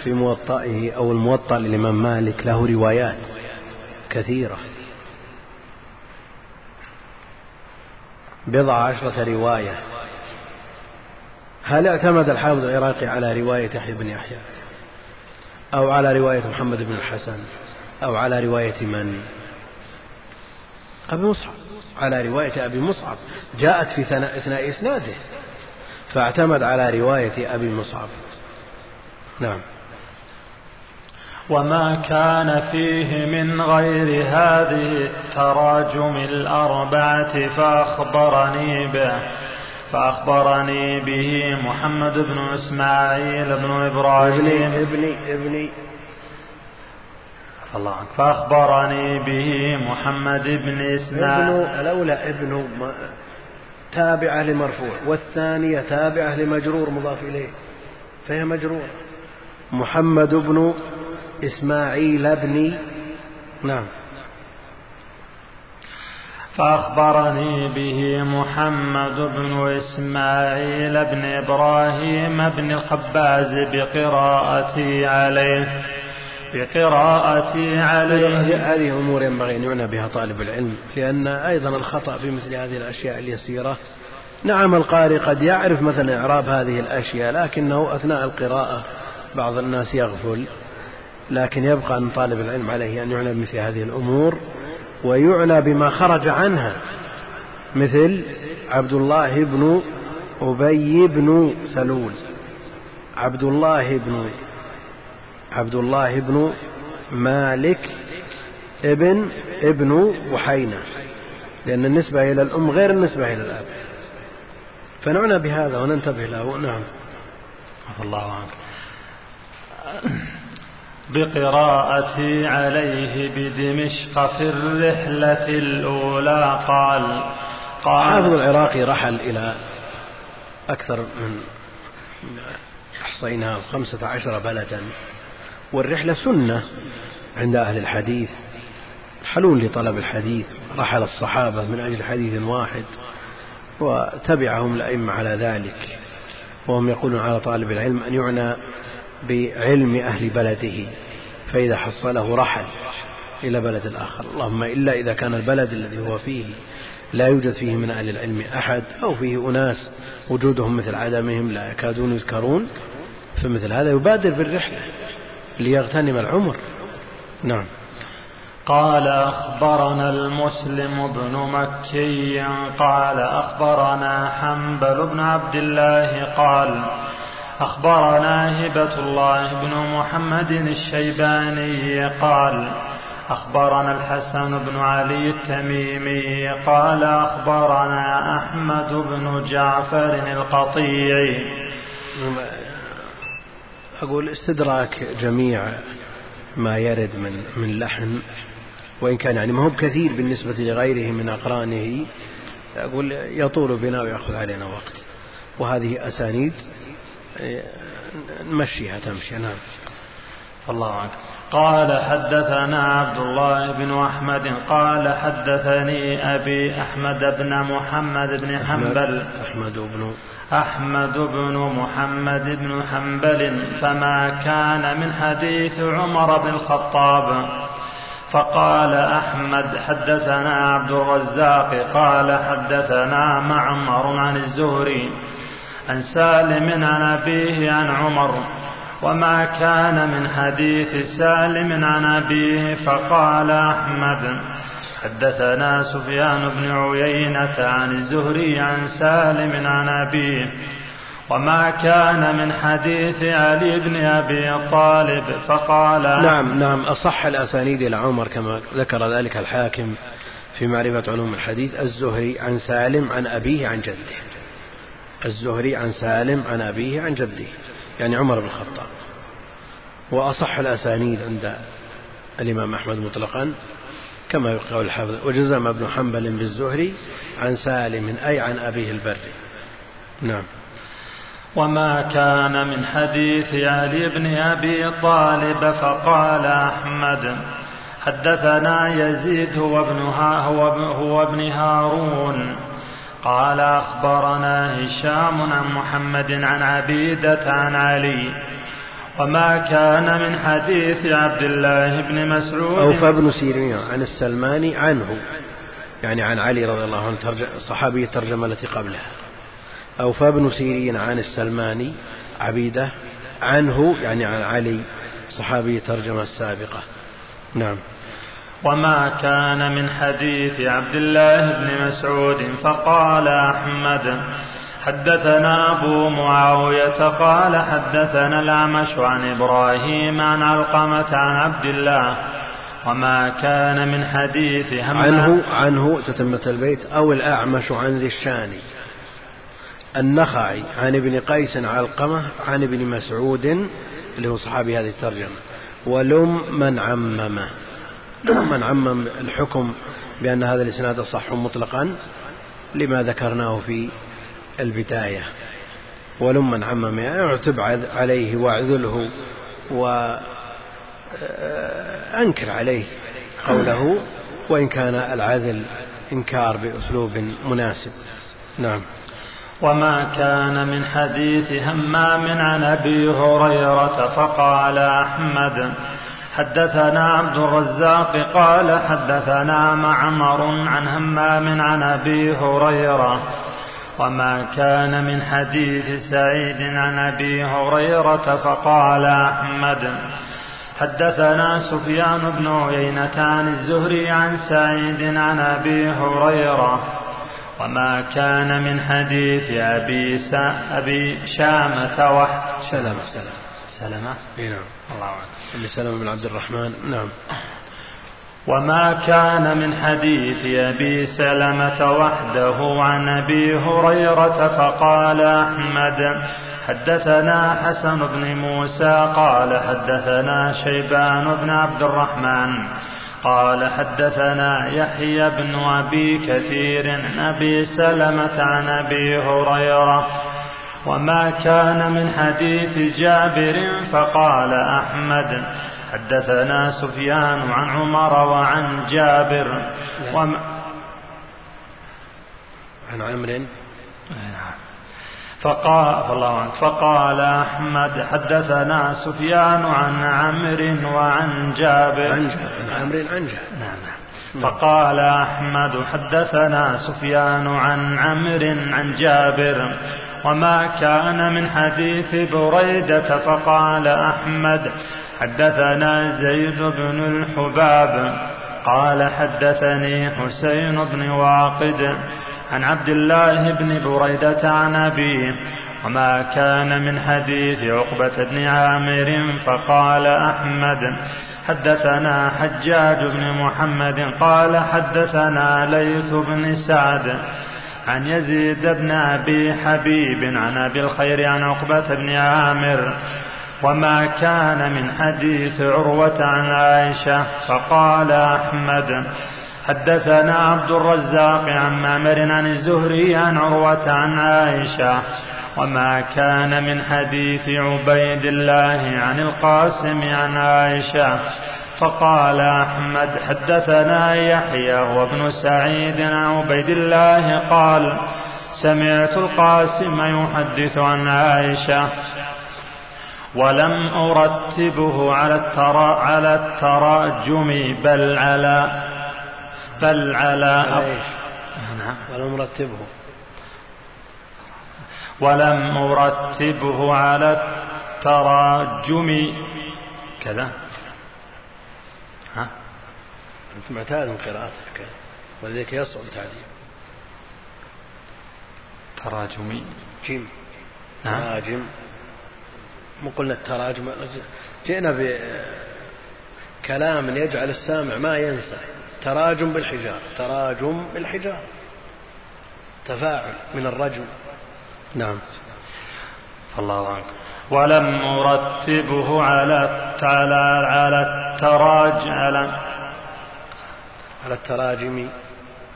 في موطئه أو الموطأ للإمام مالك له روايات كثيرة. بضع عشرة رواية. هل اعتمد الحافظ العراقي على رواية يحيى بن يحيى؟ أو على رواية محمد بن الحسن؟ أو على رواية من؟ أبي مصعب. على رواية أبي مصعب. جاءت في أثناء إسناده. فاعتمد على رواية أبي مصعب. نعم. وما كان فيه من غير هذه التراجم الأربعة فأخبرني به. فأخبرني به محمد بن إسماعيل بن إبراهيم. ابني ابني الله عنك فأخبرني به محمد بن إسماعيل. ابن الأولى ابن تابعة لمرفوع والثانية تابعة لمجرور مضاف إليه. فهي مجرورة. محمد بن إسماعيل بن نعم. فأخبرني به محمد بن إسماعيل بن إبراهيم بن الخباز بقراءتي عليه. بقراءتي عليه. هذه أمور ينبغي أن يعنى بها طالب العلم لأن أيضا الخطأ في مثل هذه الأشياء اليسيرة. نعم القارئ قد يعرف مثلا إعراب هذه الأشياء لكنه أثناء القراءة بعض الناس يغفل. لكن يبقى أن طالب العلم عليه أن يعنى بمثل هذه الأمور. ويعنى بما خرج عنها مثل عبد الله بن أبي بن سلول. عبد الله بن عبد الله بن مالك ابن ابن بحينة لأن النسبة إلى الأم غير النسبة إلى الأب. فنعنى بهذا وننتبه له. نعم. الله عنك. بقراءتي عليه بدمشق في الرحلة الأولى قال قال حافظ العراقي رحل إلى أكثر من أحصيناها خمسة عشر بلدا والرحلة سنة عند أهل الحديث يرحلون لطلب الحديث رحل الصحابة من أجل حديث واحد وتبعهم الأئمة على ذلك وهم يقولون على طالب العلم أن يعنى بعلم أهل بلده فإذا حصله رحل إلى بلد آخر. اللهم إلا إذا كان البلد الذي هو فيه لا يوجد فيه من أهل العلم أحد أو فيه أناس وجودهم مثل عدمهم لا يكادون يذكرون فمثل هذا يبادر بالرحلة ليغتنم العمر. نعم. قال أخبرنا المسلم بن مكي قال أخبرنا حنبل بن عبد الله قال أخبرنا هبة الله بن محمد الشيباني قال أخبرنا الحسن بن علي التميمي قال أخبرنا أحمد بن جعفر القطيعي أقول استدراك جميع ما يرد من من لحن وإن كان يعني ما هو بكثير بالنسبة لغيره من أقرانه. أقول يطول بنا ويأخذ علينا وقت. وهذه أسانيد نمشيها تمشي نعم. الله عنك قال حدثنا عبد الله بن أحمد قال حدثني أبي أحمد بن محمد بن حنبل. أحمد بن أحمد بن محمد بن حنبل فما كان من حديث عمر بن الخطاب. فقال أحمد حدثنا عبد الرزاق قال حدثنا معمر عن الزهري. عن سالم عن أبيه عن عمر وما كان من حديث سالم عن أبيه فقال أحمد حدثنا سفيان بن عيينة عن الزهري عن سالم عن أبيه وما كان من حديث علي بن أبي طالب فقال نعم نعم أصح الأسانيد إلى عمر كما ذكر ذلك الحاكم في معرفة علوم الحديث الزهري عن سالم عن أبيه عن جده. الزهري عن سالم عن أبيه عن جده يعني عمر بن الخطاب. وأصح الأسانيد عند الإمام أحمد مطلقا كما يقول الحافظ. وجزم ابن حنبل بالزهري عن سالم أي عن أبيه البري. نعم. وما كان من حديث علي بن أبي طالب فقال أحمد حدثنا يزيد هو ابن, هو, هو ابن هارون قال أخبرنا هشام عن محمد عن عبيدة عن علي. وما كان من حديث عبد الله بن مسعود. أوفى بن سيرين عن السلماني عنه. يعني عن علي رضي الله عنه صحابي الترجمة التي قبلها. أوفى بن سيرين عن السلماني عبيدة عنه يعني عن علي صحابي الترجمة السابقة نعم. وما كان من حديث عبد الله بن مسعود فقال أحمد حدثنا أبو معاوية قال حدثنا الأعمش عن إبراهيم عن علقمة عن عبد الله وما كان من حديث هم عنه عنه تتمة البيت أو الأعمش عن ذي الشاني النخعي عن ابن قيس علقمة عن ابن مسعود اللي هو صحابي هذه الترجمة ولم من عممه. من عمم الحكم بأن هذا الإسناد صح مطلقا لما ذكرناه في البداية. ولمن عمم يعني تبعد عليه واعذله وأنكر عليه قوله وإن كان العذل إنكار بأسلوب مناسب. نعم. وما كان من حديث همام عن أبي هريرة فقال أحمد حدثنا عبد الرزاق قال حدثنا معمر عن همام عن أبي هريرة وما كان من حديث سعيد عن أبي هريرة فقال أحمد حدثنا سفيان بن عيينة عن الزهري عن سعيد عن أبي هريرة وما كان من حديث أبي, أبي شامة وحد سلمة سلمة. سلمة نعم. الله أعلم. أبي سلمة بن عبد الرحمن. نعم. وما كان من حديث أبي سلمة وحده عن أبي هريرة فقال أحمد حدثنا حسن بن موسى قال حدثنا شيبان بن عبد الرحمن قال حدثنا يحيى بن أبي كثير عن أبي سلمة عن أبي هريرة وما كان من حديث جابر فقال أحمد حدثنا سفيان عن عمر وعن جابر وما عن عمرو. فقال الله عنه فقال أحمد حدثنا سفيان عن عمرو وعن جابر. عن عمرو عن جابر. نعم. فقال أحمد حدثنا سفيان عن عمرو عن جابر. وما كان من حديث بريدة فقال أحمد حدثنا زيد بن الحباب قال حدثني حسين بن واقد عن عبد الله بن بريدة عن أبيه وما كان من حديث عقبة بن عامر فقال أحمد حدثنا حجاج بن محمد قال حدثنا ليث بن سعد عن يزيد بن أبي حبيب عن أبي الخير عن عقبة بن عامر وما كان من حديث عروة عن عائشة فقال أحمد حدثنا عبد الرزاق عن مامر عن الزهري عن عروة عن عائشة وما كان من حديث عبيد الله عن القاسم عن عائشة فقال أحمد حدثنا يحيى وابن سعيد عن عبيد الله قال سمعت القاسم يحدث عن عائشة ولم أرتبه على الترا على التراجم بل على بل على نعم. ولم أرتبه. ولم أرتبه على التراجم. كذا. أنت معتاد من قراءتك ولذلك يصعب تعليم تراجمي. جيم. نعم. تراجم. مو قلنا التراجم جئنا بكلام يجعل السامع ما ينسى. تراجم بالحجار تراجم بالحجار تفاعل من الرجم. نعم. الله عنك ولم أرتبه على على على التراج على على التراجم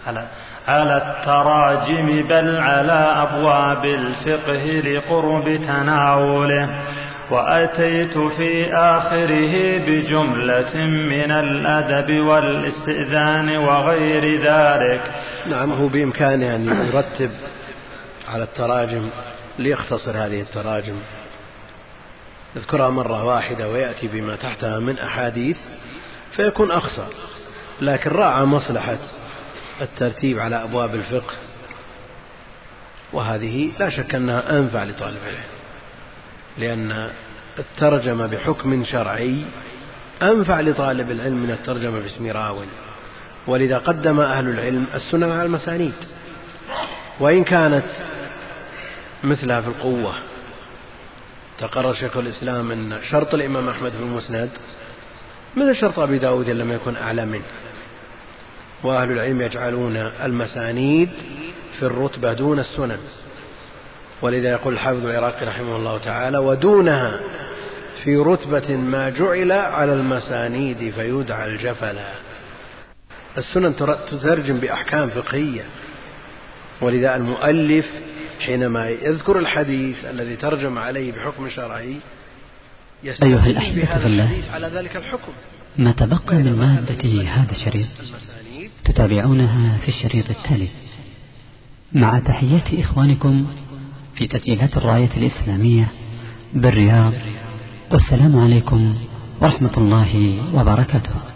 على على التراجم بل على أبواب الفقه لقرب تناوله. وأتيت في آخره بجملة من الأدب والاستئذان وغير ذلك. نعم هو بإمكانه أن يرتب على التراجم ليختصر هذه التراجم. يذكرها مرة واحدة ويأتي بما تحتها من أحاديث فيكون أخصر لكن راعى مصلحة الترتيب على أبواب الفقه وهذه لا شك أنها أنفع لطالب العلم لأن الترجمة بحكم شرعي أنفع لطالب العلم من الترجمة باسم راو ولذا قدم أهل العلم السنن على المسانيد. وإن كانت مثلها في القوة تقرر شيخ الإسلام أن شرط الإمام أحمد في المسند مثل شرط أبي داود لم يكن أعلى منه. وأهل العلم يجعلون المسانيد في الرتبة دون السنن. ولذا يقول الحافظ العراقي رحمه الله تعالى ودونها في رتبة ما جعل على المسانيد فيدعى الجفلا السنن تترجم بأحكام فقهية. ولذا المؤلف حينما يذكر الحديث الذي ترجم عليه بحكم شرعي أيها الأحبة في الله على ذلك الحكم. ما تبقى من مادة هذا الشريط؟ تتابعونها في الشريط التالي. مع تحيات إخوانكم في تسجيلات الراية الإسلامية بالرياض والسلام عليكم ورحمة الله وبركاته.